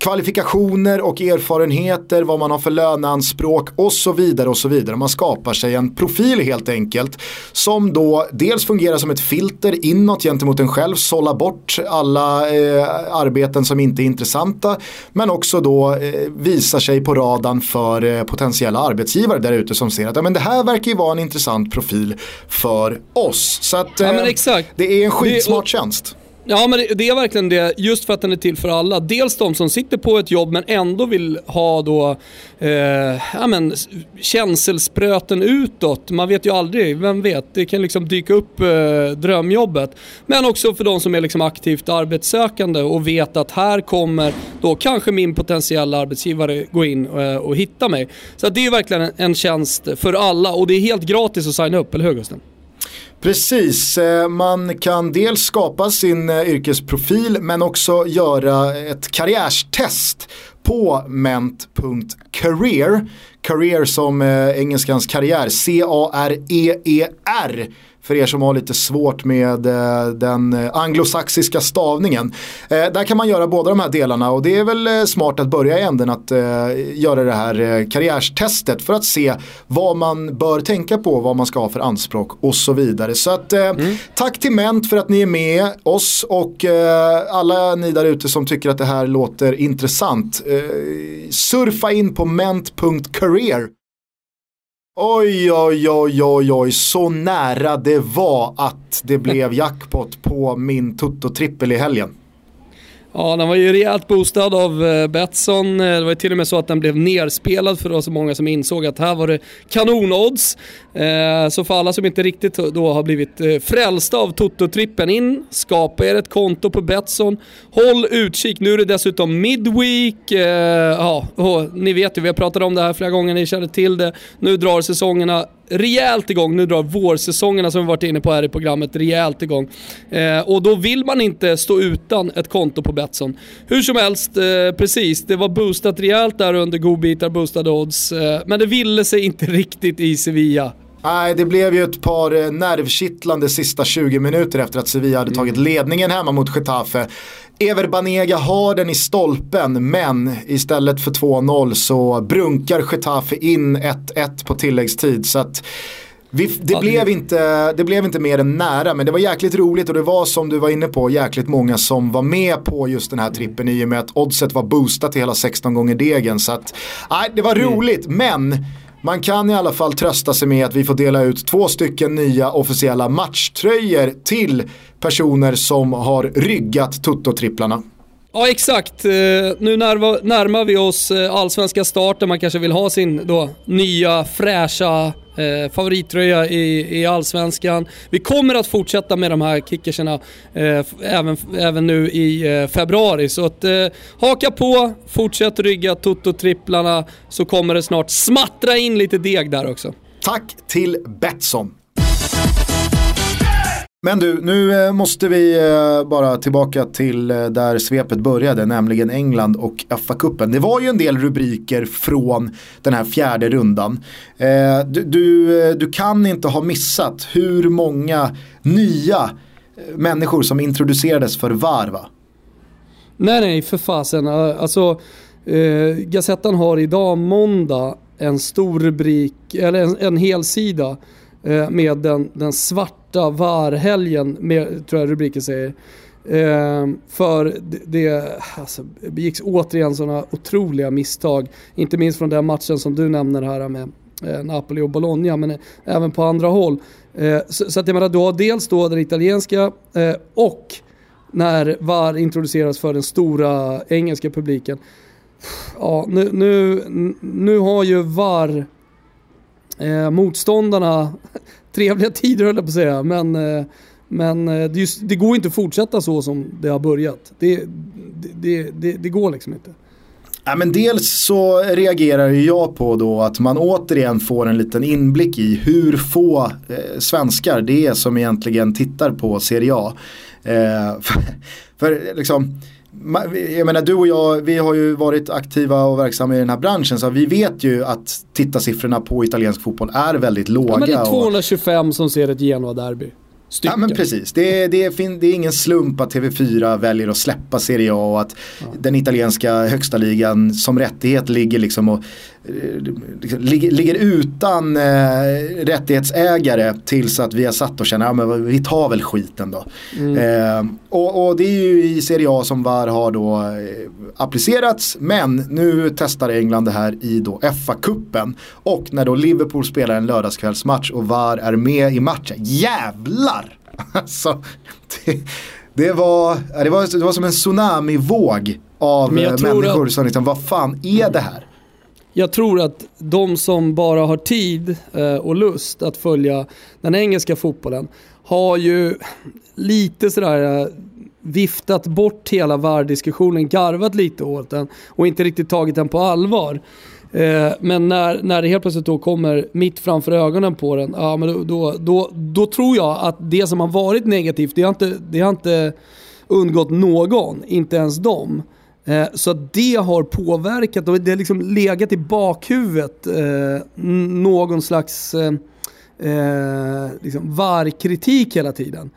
kvalifikationer och erfarenheter, vad man har för löneanspråk och så vidare och så vidare. Man skapar sig en profil helt enkelt som då dels fungerar som ett filter inåt gentemot en själv, sålla bort alla eh, arbeten som inte är intressanta men också då eh, visar sig på radarn för eh, potentiella arbetsgivare där ute som ser att ja, men det här verkar ju vara en intressant profil för oss. Så att, ja, eh, det är en skitsmart tjänst. Ja men det, är verkligen det, just för att den är till för alla. Dels de som sitter på ett jobb men ändå vill ha då, eh, ja men känselspröten utåt. Man vet ju aldrig, vem vet? Det kan liksom dyka upp eh, drömjobbet. Men också för de som är liksom aktivt arbetssökande och vet att här kommer då kanske min potentiella arbetsgivare gå in eh, och hitta mig. Så det är verkligen en tjänst för alla och det är helt gratis att signa upp, eller hur Gusten? Precis, eh, man kan dels skapa sin eh, yrkesprofil men också göra ett karriärstest på ment.career. Career som eh, engelskans karriär, C-A-R-E-E-R. För er som har lite svårt med den anglosaxiska stavningen. där kan man göra båda de här delarna och det är väl smart att börja i änden att göra det här karriärstestet för att se vad man bör tänka på, vad man ska ha för anspråk och så vidare. Så att, mm. tack till Ment för att ni är med oss och alla ni där ute som tycker att det här låter intressant. surfa in på ment.career Oj, oj, oj, oj, oj, så nära det var att det blev jackpot på min Toto-trippel i helgen. Ja, den var ju rejält boostad av eh, Betsson. Eh, det var ju till och med så att den blev nerspelad för då så många som insåg att här var det kanonodds. Eh, så för alla som inte riktigt då har blivit frälsta av Toto-trippen in, skapa er ett konto på Betsson. Håll utkik, nu är det dessutom Midweek. Ja, ni vet ju, vi har pratat om det här flera gånger, ni känner till det. Nu drar säsongerna rejält igång. Nu drar vårsäsongerna som vi varit inne på här i programmet rejält igång. Eh, och då vill man inte stå utan ett konto på Betsson. Hur som helst, eh, precis, det var boostat rejält där under godbitar, boostade odds. Eh, men det ville sig inte riktigt i Sevilla. Nej, det blev ju ett par eh, nervkittlande sista 20 minuter efter att Sevilla hade tagit mm. ledningen hemma mot Getafe. Ever Banega har den i stolpen men istället för 2-0 så brunkar Getafe in 1-1 på tilläggstid. Så att vi, det, ja, blev det... Inte, det blev inte mer än nära men det var jäkligt roligt och det var som du var inne på jäkligt många som var med på just den här trippen i och med att oddset var boostat till hela 16 gånger degen. Så att, nej, det var mm. roligt men man kan i alla fall trösta sig med att vi får dela ut två stycken nya officiella matchtröjor till personer som har ryggat Toto-tripplarna. Ja exakt, eh, nu närmar vi oss eh, allsvenska starten, man kanske vill ha sin då nya fräscha Eh, favorittröja i, i allsvenskan. Vi kommer att fortsätta med de här kickerserna eh, även, även nu i eh, februari. Så att, eh, haka på, fortsätt rygga Toto-tripplarna så kommer det snart smattra in lite deg där också. Tack till Betsson. Men du, nu eh, måste vi eh, bara tillbaka till eh, där svepet började, nämligen England och FA-cupen. Det var ju en del rubriker från den här fjärde rundan. Du, du, du kan inte ha missat hur många nya människor som introducerades för VAR va? Nej, nej, för fasen. Alltså, eh, Gazettan har idag måndag en stor rubrik, eller en, en hel sida eh, med den, den svarta varhelgen, med, tror jag rubriken säger. Eh, för det, det alltså, begicks återigen sådana otroliga misstag. Inte minst från den matchen som du nämner här med eh, Napoli och Bologna, men eh, även på andra håll. Eh, så, så, att jag menar, du har dels då den italienska eh, och när VAR introduceras för den stora engelska publiken. Ja, nu, nu, nu har ju VAR eh, motståndarna trevliga tider höll jag på att säga, men, eh, men eh, det, just, det, går inte att fortsätta så som det har börjat. Det, det, det, det går liksom inte. Ja, men dels så reagerar jag på då att man återigen får en liten inblick i hur få eh, svenskar det är som egentligen tittar på Serie A. Eh, för, för liksom, jag menar du och jag, vi har ju varit aktiva och verksamma i den här branschen så vi vet ju att tittarsiffrorna på italiensk fotboll är väldigt låga. Ja, men det är 225 och... som ser ett Genoa-derby. Stycken. Ja men precis, det är, det, är, det är ingen slump att TV4 väljer att släppa Serie A och att ja. den italienska högsta ligan som rättighet ligger liksom och liksom, ligger, utan eh, rättighetsägare tills att vi har satt och känner att ja, vi tar väl skiten då. Mm. Eh, och, och, det är ju i Serie A som VAR har då eh, applicerats men nu testar England det här i då FA-cupen och när då Liverpool spelar en lördagskvällsmatch och VAR är med i matchen, jävlar! alltså, det, det, var, det, var, det var som en tsunamivåg av människor att... som liksom, vad fan är det här? Jag tror att de som bara har tid eh, och lust att följa den engelska fotbollen har ju lite sådär eh, viftat bort hela VAR-diskussionen, garvat lite åt den och inte riktigt tagit den på allvar. Eh, men när, när det helt plötsligt då kommer mitt framför ögonen på den, ja, men då, då, då, då tror jag att det som har varit negativt, det har inte, det har inte undgått någon, inte ens dem. Eh, så det har påverkat och det har liksom legat i bakhuvudet eh, någon slags eh, liksom VAR-kritik hela tiden.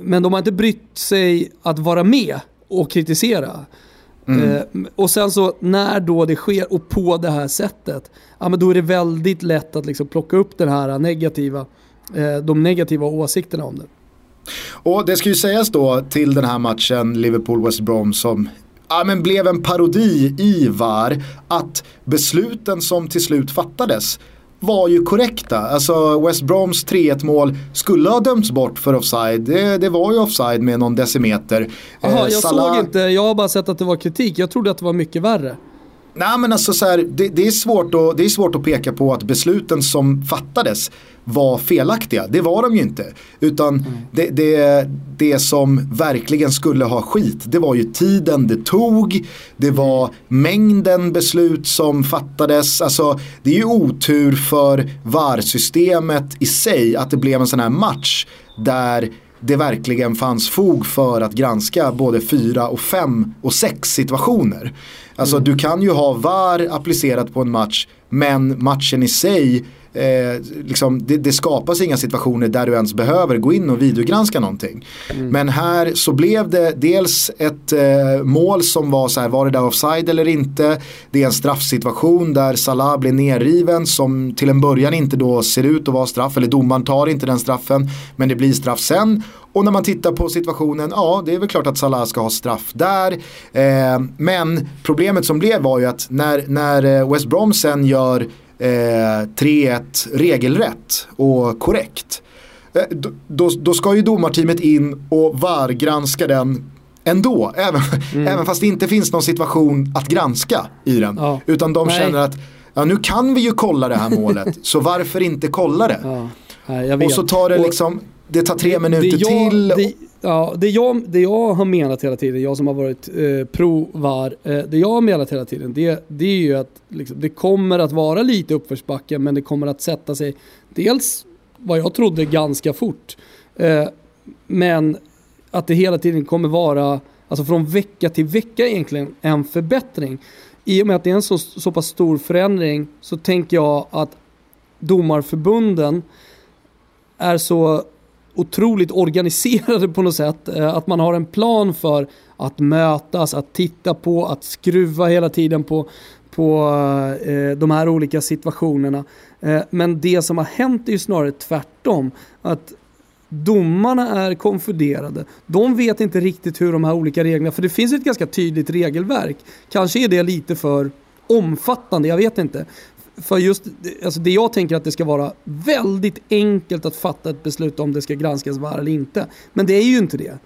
Men de har inte brytt sig att vara med och kritisera. Mm. Och sen så när då det sker och på det här sättet, ja men då är det väldigt lätt att liksom plocka upp den här negativa, de negativa åsikterna om det. Och det ska ju sägas då till den här matchen Liverpool-West Brom som ja, men blev en parodi i VAR att besluten som till slut fattades var ju korrekta. Alltså West Broms 3-1 mål skulle ha dömts bort för offside. Det, det var ju offside med någon decimeter. Jaha, eh, jag Salah... såg inte, jag har bara sett att det var kritik. Jag trodde att det var mycket värre. Nej men alltså så här, det, det, är svårt att, det är svårt att peka på att besluten som fattades var felaktiga. Det var de ju inte. Utan mm. det, det, det som verkligen skulle ha skit, det var ju tiden det tog. Det var mängden beslut som fattades. Alltså det är ju otur för VAR-systemet i sig att det blev en sån här match där det verkligen fanns fog för att granska både fyra och fem och sex situationer. Alltså mm. du kan ju ha VAR applicerat på en match men matchen i sig Eh, liksom, det, det, skapas inga situationer där du ens behöver gå in och videogranska någonting. Mm. Men här så blev det dels ett eh, mål som var så här, var det där offside eller inte? Det är en straffsituation där Salah blir nerriven som till en början inte då ser ut att vara straff, eller domaren tar inte den straffen, men det blir straff sen. Och när man tittar på situationen, ja det är väl klart att Salah ska ha straff där. Eh, men problemet som blev var ju att när, när eh, West Brom sen gör eh, 3-1 regelrätt och korrekt. Eh, då, då, ska ju domarteamet in och VAR-granska den ändå. Även, mm. även fast det inte finns någon situation att granska i den. Ja. Utan de Nej. känner att ja nu kan vi ju kolla det här målet, så varför inte kolla det? Ja. Nej, och så tar det liksom, det tar tre minuter jag, till. Det, ja, det, jag, det jag har menat hela tiden, jag som har varit eh, pro-VAR, eh, det jag har menat hela tiden det, det är ju att liksom, det kommer att vara lite uppförsbacke men det kommer att sätta sig dels vad jag trodde ganska fort. Eh, men att det hela tiden kommer vara, alltså från vecka till vecka egentligen, en förbättring. I och med att det är en så, så pass stor förändring så tänker jag att domarförbunden är så otroligt organiserade på något sätt. Eh, att man har en plan för att mötas, att titta på, att skruva hela tiden på, på eh, de här olika situationerna. Eh, men det som har hänt är ju snarare tvärtom. Att domarna är konfunderade. De vet inte riktigt hur de här olika reglerna, för det finns ett ganska tydligt regelverk. Kanske är det lite för omfattande, jag vet inte. För just alltså det jag tänker att det ska vara väldigt enkelt att fatta ett beslut om det ska granskas var eller inte. Men det är ju inte det.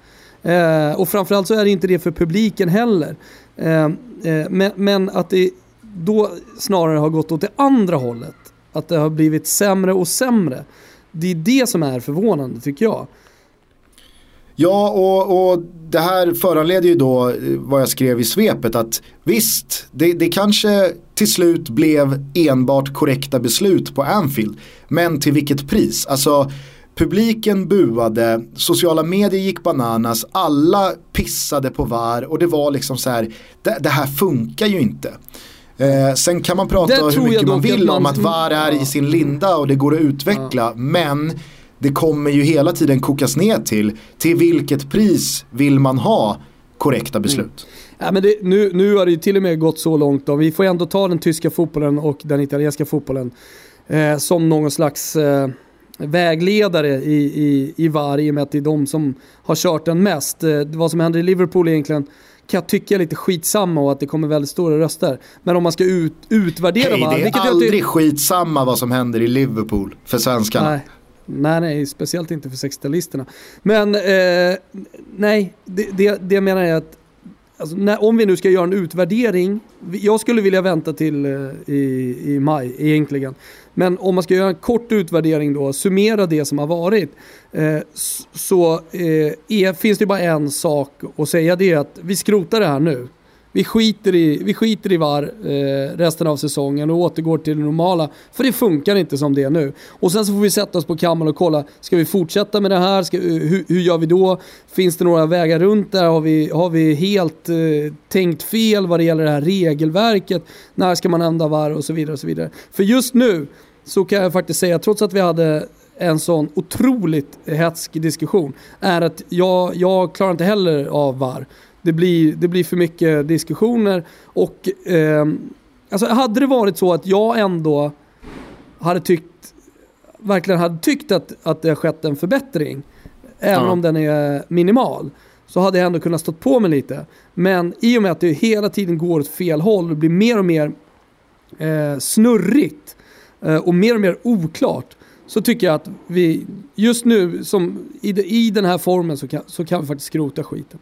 Eh, och framförallt så är det inte det för publiken heller. Eh, eh, men, men, att det då snarare har gått åt det andra hållet. Att det har blivit sämre och sämre. Det är det som är förvånande tycker jag. Ja, och, och det här föranleder ju då eh, vad jag skrev i svepet att visst, det, det kanske till slut blev enbart korrekta beslut på Anfield. Men till vilket pris? Alltså publiken buade, sociala medier gick bananas, alla pissade på VAR och det var liksom så här, det, det här funkar ju inte. Eh, sen kan man prata hur mycket man vill man, om att VAR är ja. i sin linda och det går att utveckla. Ja. Men det kommer ju hela tiden kokas ner till till vilket pris vill man ha korrekta beslut. Mm. Ja, men det, nu, nu har det ju till och med gått så långt då. Vi får ändå ta den tyska fotbollen och den italienska fotbollen eh, som någon slags eh, vägledare i, i, i VAR i och med att det är de som har kört den mest. Eh, vad som händer i Liverpool egentligen kan jag tycka är lite skitsamma och att det kommer väldigt stora röster. Men om man ska ut, utvärdera hey, VAR. Det är aldrig jag skitsamma vad som händer i Liverpool för svenskarna. Nej. Nej, nej, speciellt inte för 60-talisterna. Men eh, nej, det, det, det jag menar är att Alltså, när, om vi nu ska göra en utvärdering, jag skulle vilja vänta till eh, i, i maj egentligen. Men om man ska göra en kort utvärdering då, summera det som har varit, eh, så eh, är, finns det bara en sak att säga det är att vi skrotar det här nu. Vi skiter i, vi skiter i VAR eh, resten av säsongen och återgår till det normala. För det funkar inte som det är nu. Och sen så får vi sätta oss på kammaren och kolla, ska vi fortsätta med det här? Ska, eh, hur, hur, gör vi då? Finns det några vägar runt där? Har vi, har vi helt eh, tänkt fel vad det gäller det här regelverket? När ska man ändra VAR och så vidare och så vidare. För just nu så kan jag faktiskt säga, trots att vi hade en sån otroligt hetsk diskussion, är att jag, jag klarar inte heller av VAR. Det blir, det blir för mycket diskussioner och eh, alltså hade det varit så att jag ändå hade tyckt, verkligen hade tyckt att, att det har skett en förbättring, även ja. om den är minimal, så hade jag ändå kunnat stå på mig lite. Men i och med att det hela tiden går åt fel håll och blir mer och mer eh, snurrigt eh, och mer och mer oklart så tycker jag att vi just nu, som i, i den här formen, så kan, så kan vi faktiskt skrota skiten.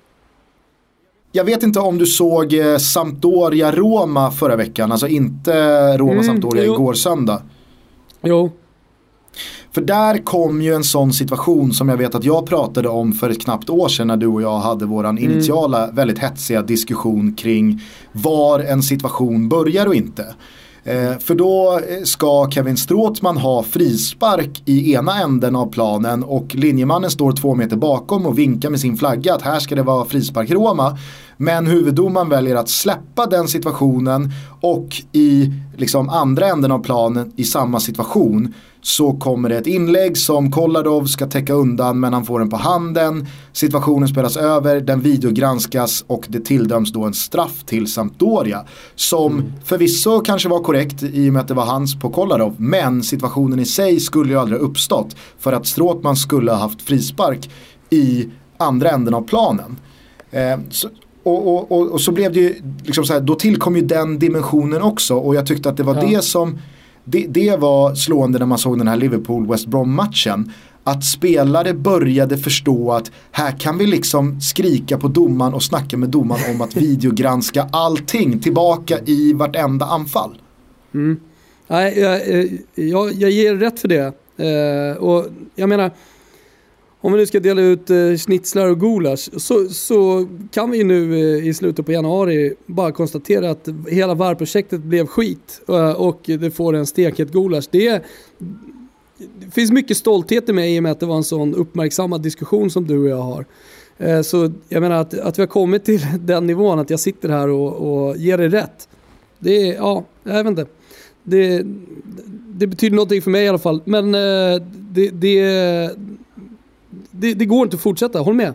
Jag vet inte om du såg eh, Sampdoria-Roma förra veckan, alltså inte Roma-Sampdoria mm, igår söndag. Jo. För där kom ju en sån situation som jag vet att jag pratade om för ett knappt år sedan när du och jag hade våran mm. initiala väldigt hetsiga diskussion kring var en situation börjar och inte. Eh, för då eh, ska Kevin Stråtman ha frispark i ena änden av planen och linjemannen står två meter bakom och vinkar med sin flagga att här ska det vara frispark Roma. Men huvuddomaren väljer att släppa den situationen och i liksom andra änden av planen i samma situation så kommer det ett inlägg som Kolarov ska täcka undan men han får den på handen. Situationen spelas över, den videogranskas och det tilldöms då en straff till Sampdoria. Som mm. förvisso kanske var korrekt i och med att det var hans på Kolarov men situationen i sig skulle ju aldrig uppstått för att Stråtman skulle ha haft frispark i andra änden av planen. Eh, så, och, och, och, och, så blev det ju, liksom så här, då tillkom ju den dimensionen också och jag tyckte att det var ja. det som det, det var slående när man såg den här Liverpool-West Brom-matchen. Att spelare började förstå att här kan vi liksom skrika på domaren och snacka med domaren om att videogranska allting tillbaka i vartenda anfall. Mm. Nej, jag, jag, jag ger rätt för det. Eh, och jag menar, om vi nu ska dela ut eh, schnitzlar och gulasch så, så kan vi nu eh, i slutet på januari bara konstatera att hela varvprojektet blev skit eh, och det får en stekhet gulasch. Det, det finns mycket stolthet i mig i och med att det var en sån uppmärksammad diskussion som du och jag har. Eh, så jag menar att, att vi har kommit till den nivån att jag sitter här och, och ger dig rätt. Det är, ja, jag vet inte. Det, det betyder någonting för mig i alla fall. Men eh, det, det, det, det går inte att fortsätta, håll med.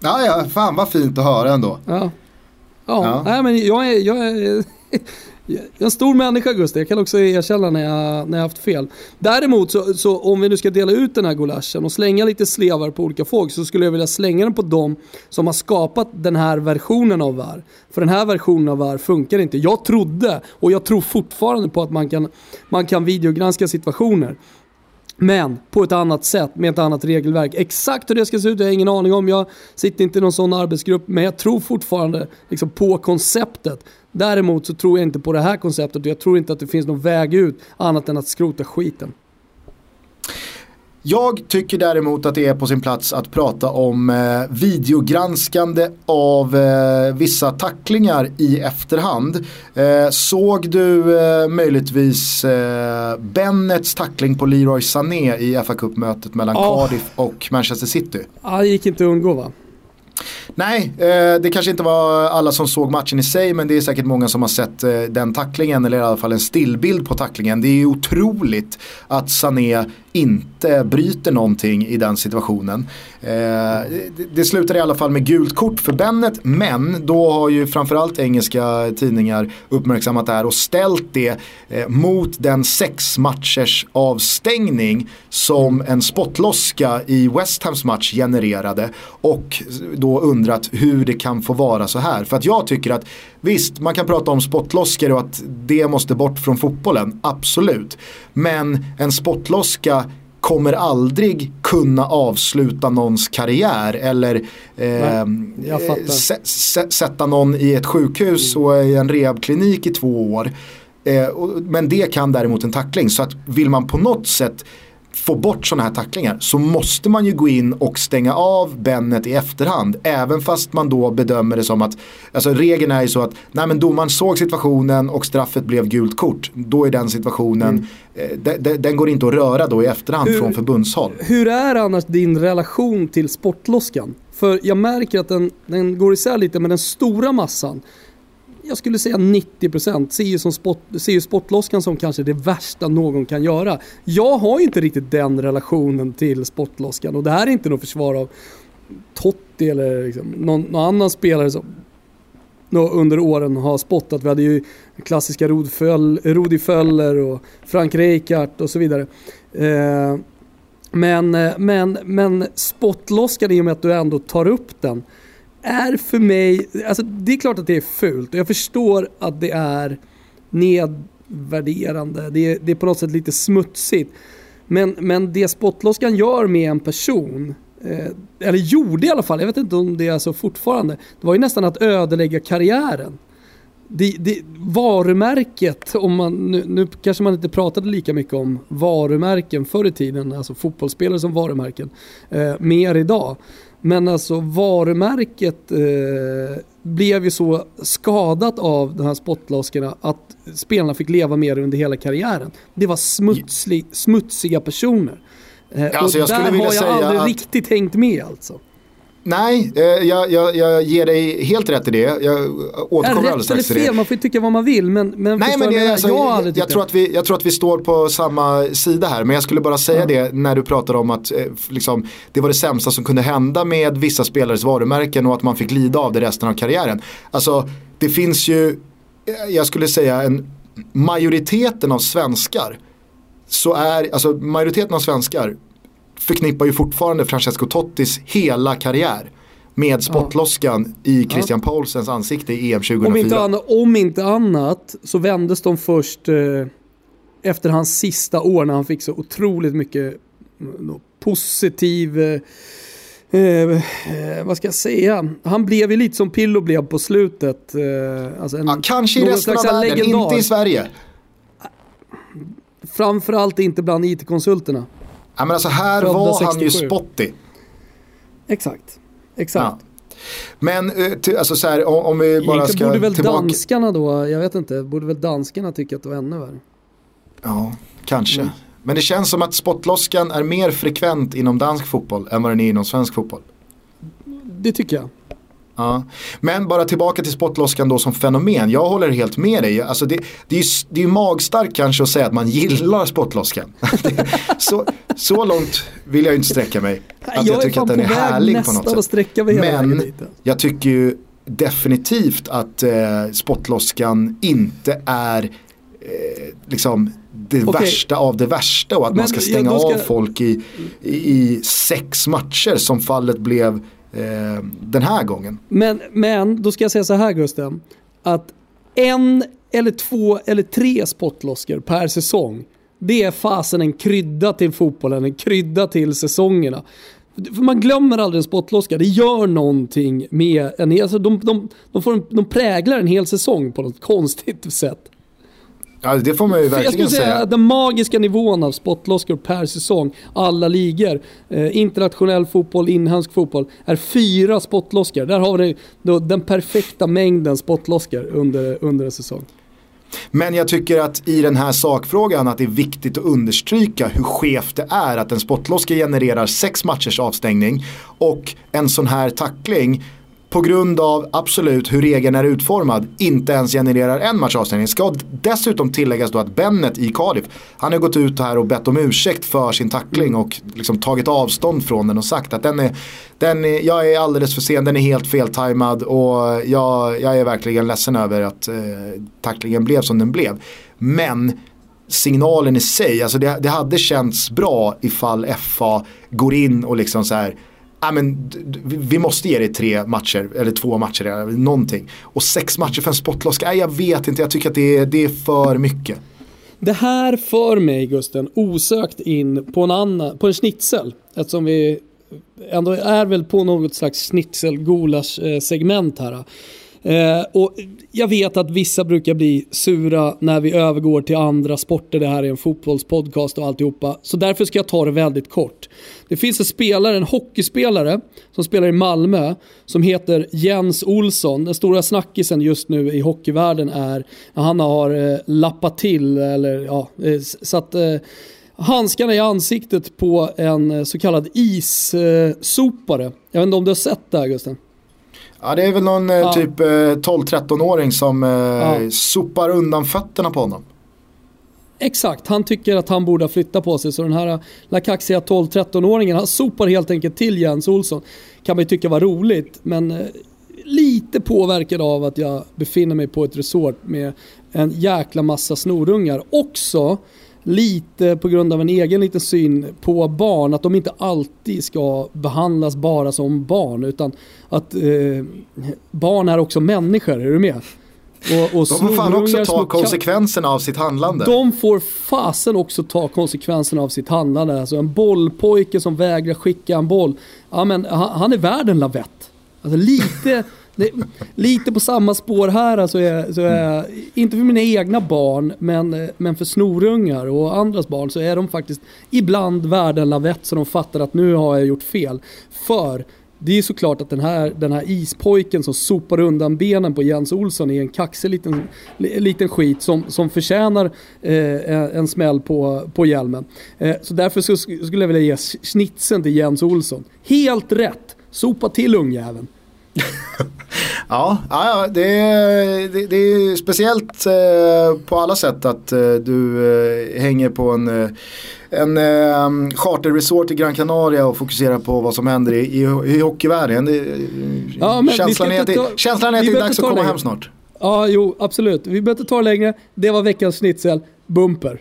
Ja, ja, fan vad fint att höra ändå. Ja, ja. ja. Nej, men jag är, jag är jag är en stor människa Gustav, jag kan också erkänna när jag, när jag haft fel. Däremot så, så, om vi nu ska dela ut den här gulaschen och slänga lite slevar på olika folk så skulle jag vilja slänga den på dem som har skapat den här versionen av VAR. För den här versionen av VAR funkar inte. Jag trodde, och jag tror fortfarande på att man kan, man kan videogranska situationer. Men på ett annat sätt med ett annat regelverk. Exakt hur det ska se ut jag har ingen aning om. Jag sitter inte i någon sån arbetsgrupp men jag tror fortfarande liksom, på konceptet. Däremot så tror jag inte på det här konceptet och jag tror inte att det finns någon väg ut annat än att skrota skiten. Jag tycker däremot att det är på sin plats att prata om eh, videogranskande av eh, vissa tacklingar i efterhand. Eh, såg du eh, möjligtvis eh, Bennets tackling på Leroy Sané i fa Cup-mötet mellan oh. Cardiff och Manchester City? Ja, det gick inte att undgå va? Nej, eh, det kanske inte var alla som såg matchen i sig men det är säkert många som har sett eh, den tacklingen eller i alla fall en stillbild på tacklingen. Det är ju otroligt att Sané inte bryter någonting i den situationen. Eh, det slutar i alla fall med gult kort för Bennet men då har ju framförallt engelska tidningar uppmärksammat det här och ställt det eh, mot den sex matchers avstängning som en spottloska i West Hams match genererade och då undrat hur det kan få vara så här. För att jag tycker att visst, man kan prata om spottloskor och att det måste bort från fotbollen, absolut. Men en spottloska kommer aldrig kunna avsluta någons karriär eller eh, sätta någon i ett sjukhus och i en rehabklinik i två år. Eh, men det kan däremot en tackling. Så att vill man på något sätt få bort sådana här tacklingar så måste man ju gå in och stänga av Bennet i efterhand. Även fast man då bedömer det som att, alltså regeln är ju så att nej men domaren såg situationen och straffet blev gult kort. Då är den situationen, mm. eh, de, de, den går inte att röra då i efterhand hur, från förbundshåll. Hur är annars din relation till sportloskan? För jag märker att den, den går isär lite med den stora massan jag skulle säga 90% ser ju, som spot, ser ju sportloskan som kanske det värsta någon kan göra. Jag har ju inte riktigt den relationen till sportloskan och det här är inte något försvar av Totti eller liksom någon, någon annan spelare som under åren har spottat. Vi hade ju klassiska Rudi Föller och Frank Rijkaard och så vidare. Eh, men, eh, men, men spottloskan i och med att du ändå tar upp den är för mig, alltså det är klart att det är fult och jag förstår att det är nedvärderande, det är, det är på något sätt lite smutsigt. Men, men det spottloskan gör med en person, eh, eller gjorde i alla fall, jag vet inte om det är så fortfarande, det var ju nästan att ödelägga karriären. Det, det, varumärket, om man, nu, nu, kanske man inte pratade lika mycket om varumärken förr i tiden, alltså fotbollsspelare som varumärken, eh, mer idag. Men alltså varumärket eh, blev ju så skadat av de här spottlosskorna att spelarna fick leva med det under hela karriären. Det var smutslig, smutsiga personer. Eh, alltså, och där har jag aldrig att... riktigt hängt med alltså. Nej, eh, jag, jag, jag ger dig helt rätt i det. Jag återkommer alldeles strax till det. Man får ju tycka vad man vill men, men Nej, men det, alltså, jag, jag, jag, tror att vi, jag tror att vi står på samma sida här. Men jag skulle bara säga ja. det när du pratar om att eh, liksom, det var det sämsta som kunde hända med vissa spelares varumärken och att man fick lida av det resten av karriären. Alltså det finns ju, eh, jag skulle säga en majoriteten av svenskar så är, alltså majoriteten av svenskar förknippar ju fortfarande Francesco Tottis hela karriär med spottloskan ja. i Christian ja. Paulsens ansikte i EM 2004. Om inte, annat, om inte annat så vändes de först eh, efter hans sista år när han fick så otroligt mycket no, positiv eh, Eh, vad ska jag säga? Han blev ju lite som Pillo blev på slutet. Eh, alltså en, ja, kanske i resten av världen, inte i Sverige Framförallt inte bland IT-konsulterna. Ja, men alltså här Födda var han ju 67. spotty. Exakt. Exakt. Ja. Men eh, alltså så här, om, om vi bara Egentligen ska borde väl tillbaka. danskarna då, jag vet inte, borde väl danskarna tycka att det var ännu värre? Ja, kanske. Mm. Men det känns som att spottloskan är mer frekvent inom dansk fotboll än vad den är inom svensk fotboll. Det tycker jag. Ja. Men bara tillbaka till spottloskan då som fenomen. Jag håller helt med dig. Alltså det, det är ju det är magstarkt kanske att säga att man gillar spottloskan. Så, så långt vill jag inte sträcka mig. Att jag, är tycker att den är härlig på något sätt. Men dit. jag tycker ju definitivt att eh, spottloskan inte är eh, liksom det Okej. värsta av det värsta och att Men man ska ja, stänga då ska- av folk i, i, i sex matcher som fallet blev eh, den här gången. Men, men då ska jag säga så här Gusten. Att en eller två eller tre spottloskor per säsong. Det är fasen en krydda till fotbollen, en krydda till säsongerna. För man glömmer aldrig en spottloska. Det gör någonting med en hel... Alltså de, de, de, får en, de präglar en hel säsong på något konstigt sätt. Ja, det får man ju För jag verkligen skulle säga säga. den magiska nivån av spottloskor per säsong, alla ligor, eh, internationell fotboll, inhemsk fotboll, är fyra spottloskor. Där har vi då den perfekta mängden spottloskor under, under en säsong. Men jag tycker att i den här sakfrågan att det är viktigt att understryka hur skevt det är att en spottloska genererar sex matchers avstängning och en sån här tackling på grund av absolut hur regeln är utformad inte ens genererar en match avstängning. Ska dessutom tilläggas då att Bennet i Cardiff, han har gått ut här och bett om ursäkt för sin tackling och liksom tagit avstånd från den och sagt att den är, den är, jag är alldeles för sen, den är helt feltajmad och jag, jag är verkligen ledsen över att eh, tacklingen blev som den blev. Men signalen i sig, alltså det, det hade känts bra ifall FA går in och liksom så här Ja, men, vi måste ge dig tre matcher, eller två matcher, eller någonting. Och sex matcher för en spotloska, nej jag vet inte, jag tycker att det är, det är för mycket. Det här för mig Gusten osökt in på en, annan, på en schnitzel. Eftersom vi ändå är väl på något slags schnitzel eh, segment här. Eh, och jag vet att vissa brukar bli sura när vi övergår till andra sporter. Det här är en fotbollspodcast och alltihopa. Så därför ska jag ta det väldigt kort. Det finns en spelare, en hockeyspelare som spelar i Malmö som heter Jens Olsson. Den stora snackisen just nu i hockeyvärlden är att han har eh, lappat till eller ja, eh, satt eh, handskarna i ansiktet på en eh, så kallad issopare. Jag vet inte om du har sett det här Gusten? Ja det är väl någon eh, Ja. typ eh, 12-13-åring som eh, Ja. sopar undan fötterna på honom. Exakt, han tycker att han borde ha flyttat på sig. Så den här la kaxiga 12-13-åringen, han sopar helt enkelt till Jens Olsson. Kan man ju tycka var roligt, men eh, lite påverkad av att jag befinner mig på ett resort med en jäkla massa snorungar. Också lite på grund av en egen liten syn på barn, att de inte alltid ska behandlas bara som barn, utan att eh, barn är också människor, är du med? Och, och De får fan också ta konsekvenserna av sitt handlande. de får fasen också ta konsekvenserna av sitt handlande. Alltså en bollpojke som vägrar skicka en boll. Ja, men han, han är värd en lavett. Alltså lite, det, lite på samma spår här. Alltså är, så är, inte för mina egna barn, men, eh, men för snorungar och andras barn så är de faktiskt ibland värda en lavett så de fattar att nu har jag gjort fel. För det är såklart att den här, den här ispojken som sopar undan benen på Jens Olsson är en kaxig liten, liten skit som, som förtjänar eh, en smäll på, på hjälmen. Eh, så därför så skulle jag vilja ge snitsen till Jens Olsson. Helt rätt! Sopa till ungjäveln. Ja, ja, det, är, det, det är speciellt eh, på alla sätt att eh, du eh, hänger på en, en eh, charterresort i Gran Canaria och fokuserar på vad som händer i, i, i hockeyvärlden. Det, Ja, känslan, är att det, känslan är att det är dags att komma det. hem snart. Ja, jo, absolut. Vi behöver inte ta längre. Det var veckans schnitzel. Bumper.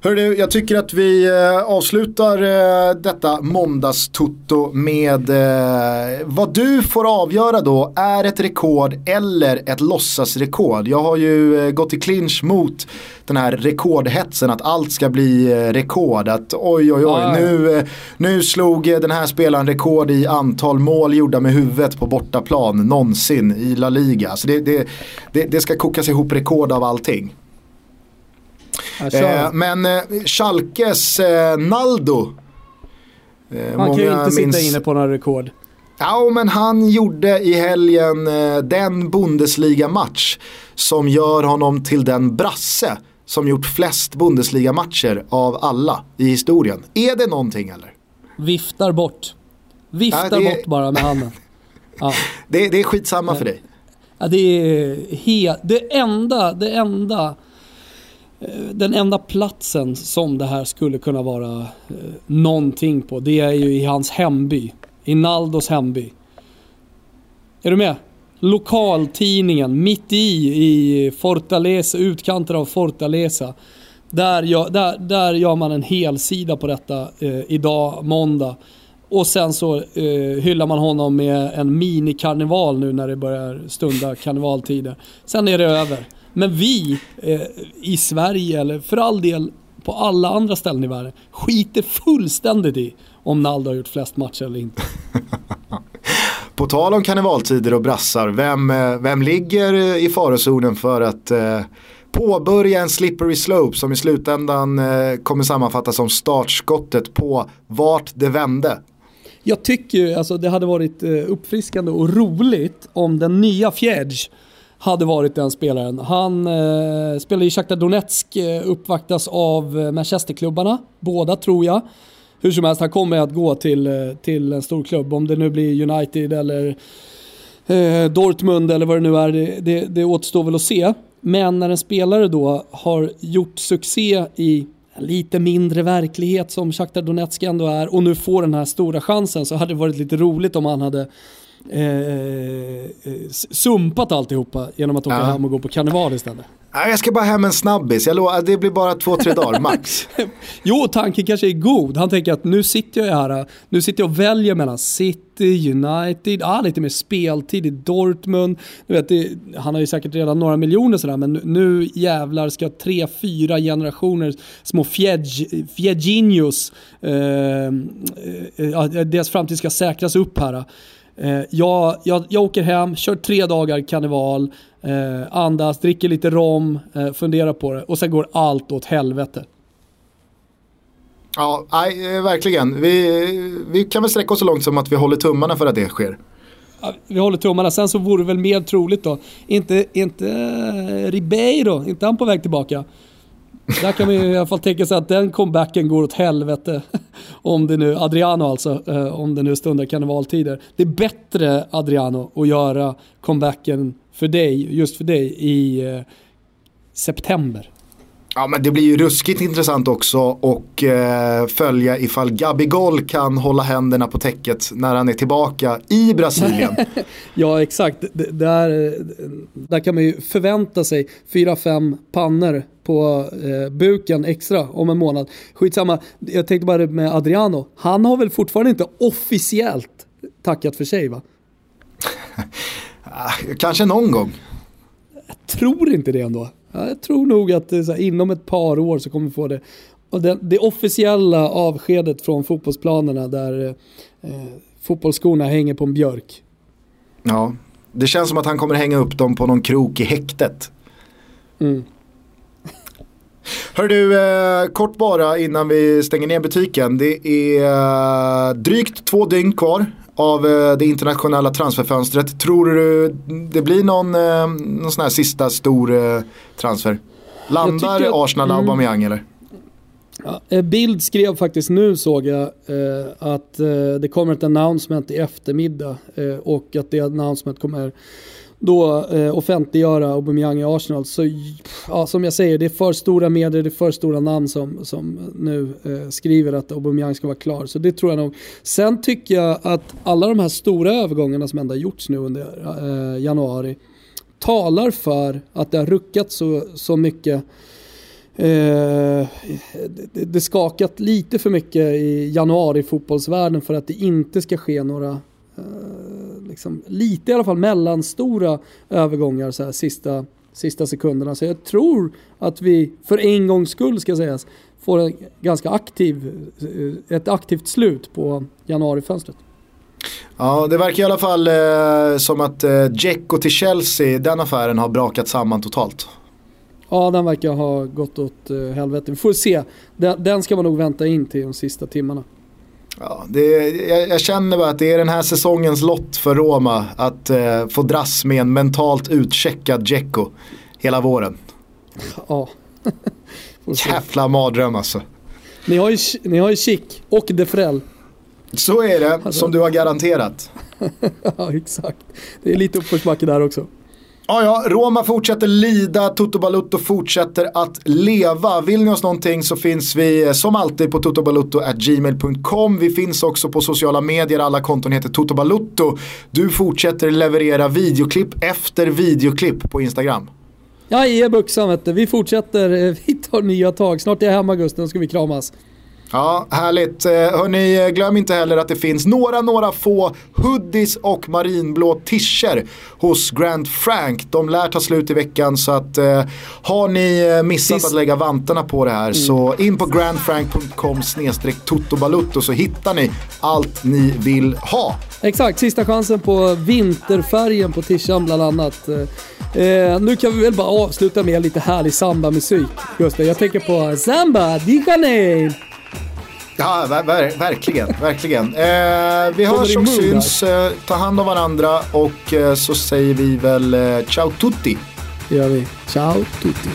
Hör du, jag tycker att vi eh, avslutar eh, detta måndagstutto med eh, vad du får avgöra då är ett rekord eller ett låtsasrekord. Jag har ju gått i clinch mot den här rekordhetsen att allt ska bli rekord. Att oj oj oj, nu, nu slog den här spelaren rekord i antal mål gjorda med huvudet på bortaplan någonsin i La Liga. Så det, det, det, det ska kokas ihop rekord av allting. Eh, men eh, Schalkes eh, Naldo. Eh, han kan ju inte minns... sitta inne på några rekord. Ja, men han gjorde i helgen eh, den Bundesliga-match som gör honom till den brasse som gjort flest Bundesliga-matcher av alla i historien. Är det någonting eller? Viftar bort. Viftar ja, är... bort bara med handen. Ja. Det, det är skitsamma för dig. Ja, det är helt... Det enda, det enda... Eh, den enda platsen som det här skulle kunna vara eh, någonting på, det är ju i hans hemby. I Naldos hemby. Är du med? Lokaltidningen mitt i, i Fortaleza, utkanten av Fortaleza. Där gör, där, där gör man en helsida på detta eh, idag, måndag. Och sen så eh, hyllar man honom med en minikarneval nu när det börjar stunda karnevaltider. Sen är det över. Men vi eh, i Sverige, eller för all del på alla andra ställen i världen, skiter fullständigt i om Naldo har gjort flest matcher eller inte. på tal om karnevaltider och brassar, vem, eh, vem ligger i farozonen för att eh, påbörja en slippery slope som i slutändan eh, kommer sammanfattas som startskottet på vart det vände jag tycker ju alltså det hade varit eh, uppfriskande och roligt om den nya Fjädj hade varit den spelaren. Han eh, spelar i Shakhtar Donetsk, eh, uppvaktas av eh, Manchesterklubbarna, båda tror jag. Hur som helst, han kommer att gå till, eh, till en stor klubb, om det nu blir United eller eh, Dortmund eller vad det nu är, det, det, det återstår väl att se. Men när en spelare då har gjort succé i lite mindre verklighet som Shakhtar Donetsk ändå är och nu får den här stora chansen så hade det varit lite roligt om han hade eh, eh sumpat alltihopa genom att åka ja. hem och gå på karneval istället. Jag ska bara hem en snabbis, jag lovar, det blir bara två, tre dagar max. jo, tanken kanske är god. Han tänker att nu sitter jag här, nu sitter jag och väljer mellan City, United, ah, lite mer speltid i Dortmund. Du vet, det, han har ju säkert redan några miljoner sådär, men nu jävlar ska tre, fyra generationer små Fjädjinhos, eh, eh, deras framtid ska säkras upp här. Eh, jag, jag, jag åker hem, kör tre dagar karneval, eh, andas, dricker lite rom, eh, funderar på det och sen går allt åt helvete. Ja, nej, verkligen. Vi, vi kan väl sträcka oss så långt som att vi håller tummarna för att det sker. Ja, vi håller tummarna. Sen så vore det väl mer troligt då. Inte, inte Ribeiro, inte han på väg tillbaka. Där kan man ju i alla fall tänka sig att den comebacken går åt helvete. Om det nu, Adriano alltså, eh, om det nu stundar karnevaltider. Det är bättre Adriano att göra comebacken för dig, just för dig i eh, september. Ja men det blir ju ruskigt intressant också och eh, följa ifall Gabigol kan hålla händerna på täcket när han är tillbaka i Brasilien. ja exakt, där, där kan man ju förvänta sig 4-5 pannor på eh, buken extra om en månad. Skitsamma, jag tänkte bara med Adriano, han har väl fortfarande inte officiellt tackat för sig va? Ah, kanske någon gång. Jag tror inte det ändå. Jag tror nog att här, inom ett par år så kommer vi få det. Och det, det officiella avskedet från fotbollsplanerna där eh, fotbollsskorna hänger på en björk. Ja, det känns som att han kommer hänga upp dem på någon krok i häktet. Mm. Hör du, eh, kort bara innan vi stänger ner butiken. Det är eh, drygt två dygn kvar av eh, det internationella transferfönstret. Tror du det blir någon, eh, någon sån här sista stor eh, transfer? Landar att, Arsenal mm, Aubameyang eller? Ja, Bild skrev faktiskt nu såg jag att det kommer ett announcement i eftermiddag och att det announcement kommer då eh, offentliggöra Aubameyang i Arsenal. Så ja, som jag säger, det är för stora medier, det är för stora namn som, som nu eh, skriver att Aubameyang ska vara klar. Så det tror jag nog. Sen tycker jag att alla de här stora övergångarna som ändå har gjorts nu under eh, januari talar för att det har ruckat så, så mycket Eh, det, det skakat lite för mycket i januari fotbollsvärlden för att det inte ska ske några liksom, lite i alla fall mellanstora övergångar så här, sista, sista sekunderna. Så jag tror att vi för en gångs skull ska sägas får en ganska aktiv, eh, ett aktivt slut på januarifönstret. Ja, det verkar i alla fall eh, som att eh, Dzeko till Chelsea, den affären har brakat samman totalt. Ja, den verkar ha gått åt uh, helvete. Vi får se. Den, den, ska man nog vänta in till de sista timmarna. Ja, det, jag, jag, känner bara att det är den här säsongens lott för Roma att uh, få dras med en mentalt utcheckad Dzeko hela våren. Ja. Jävla mardröm alltså. Ni har ju, ni har ju Chic och Defrell. Så är det, alltså. som du har garanterat. ja, exakt. Det är lite uppförsbacke där också. Ja, ja, Roma fortsätter lida, Toto Balutto fortsätter att leva. Vill ni oss någonting så finns vi eh, som alltid på totobalutto.gmail.com. Vi finns också på sociala medier, alla konton heter Toto Balutto. Du fortsätter leverera videoklipp efter videoklipp på Instagram. Ja, ge buxan vet du. Vi fortsätter, eh, vi tar nya tag. Snart är jag hemma Gusten, då ska vi kramas. Ja, härligt. Eh, hörni, glöm inte heller att det finns några, några få hoodies och marinblå tischer hos Grand Frank. De lär ta slut i veckan så att eh, har ni eh, missat Tis att lägga vantarna på det här mm. så in på grandfrank.com snedstreck totobalutto så hittar ni allt ni vill ha. Exakt, sista chansen på vinterfärgen på tishan bland annat. Eh, nu kan vi väl bara avsluta med lite härlig samba-musik. Gustav, jag tänker på Samba di Janeiro. Ja, ver ver verkligen. verkligen. Eh, vi hörs och syns. Eh, ta hand om varandra och eh, så säger vi väl eh, ciao tutti. Det gör vi. Ciao tutti.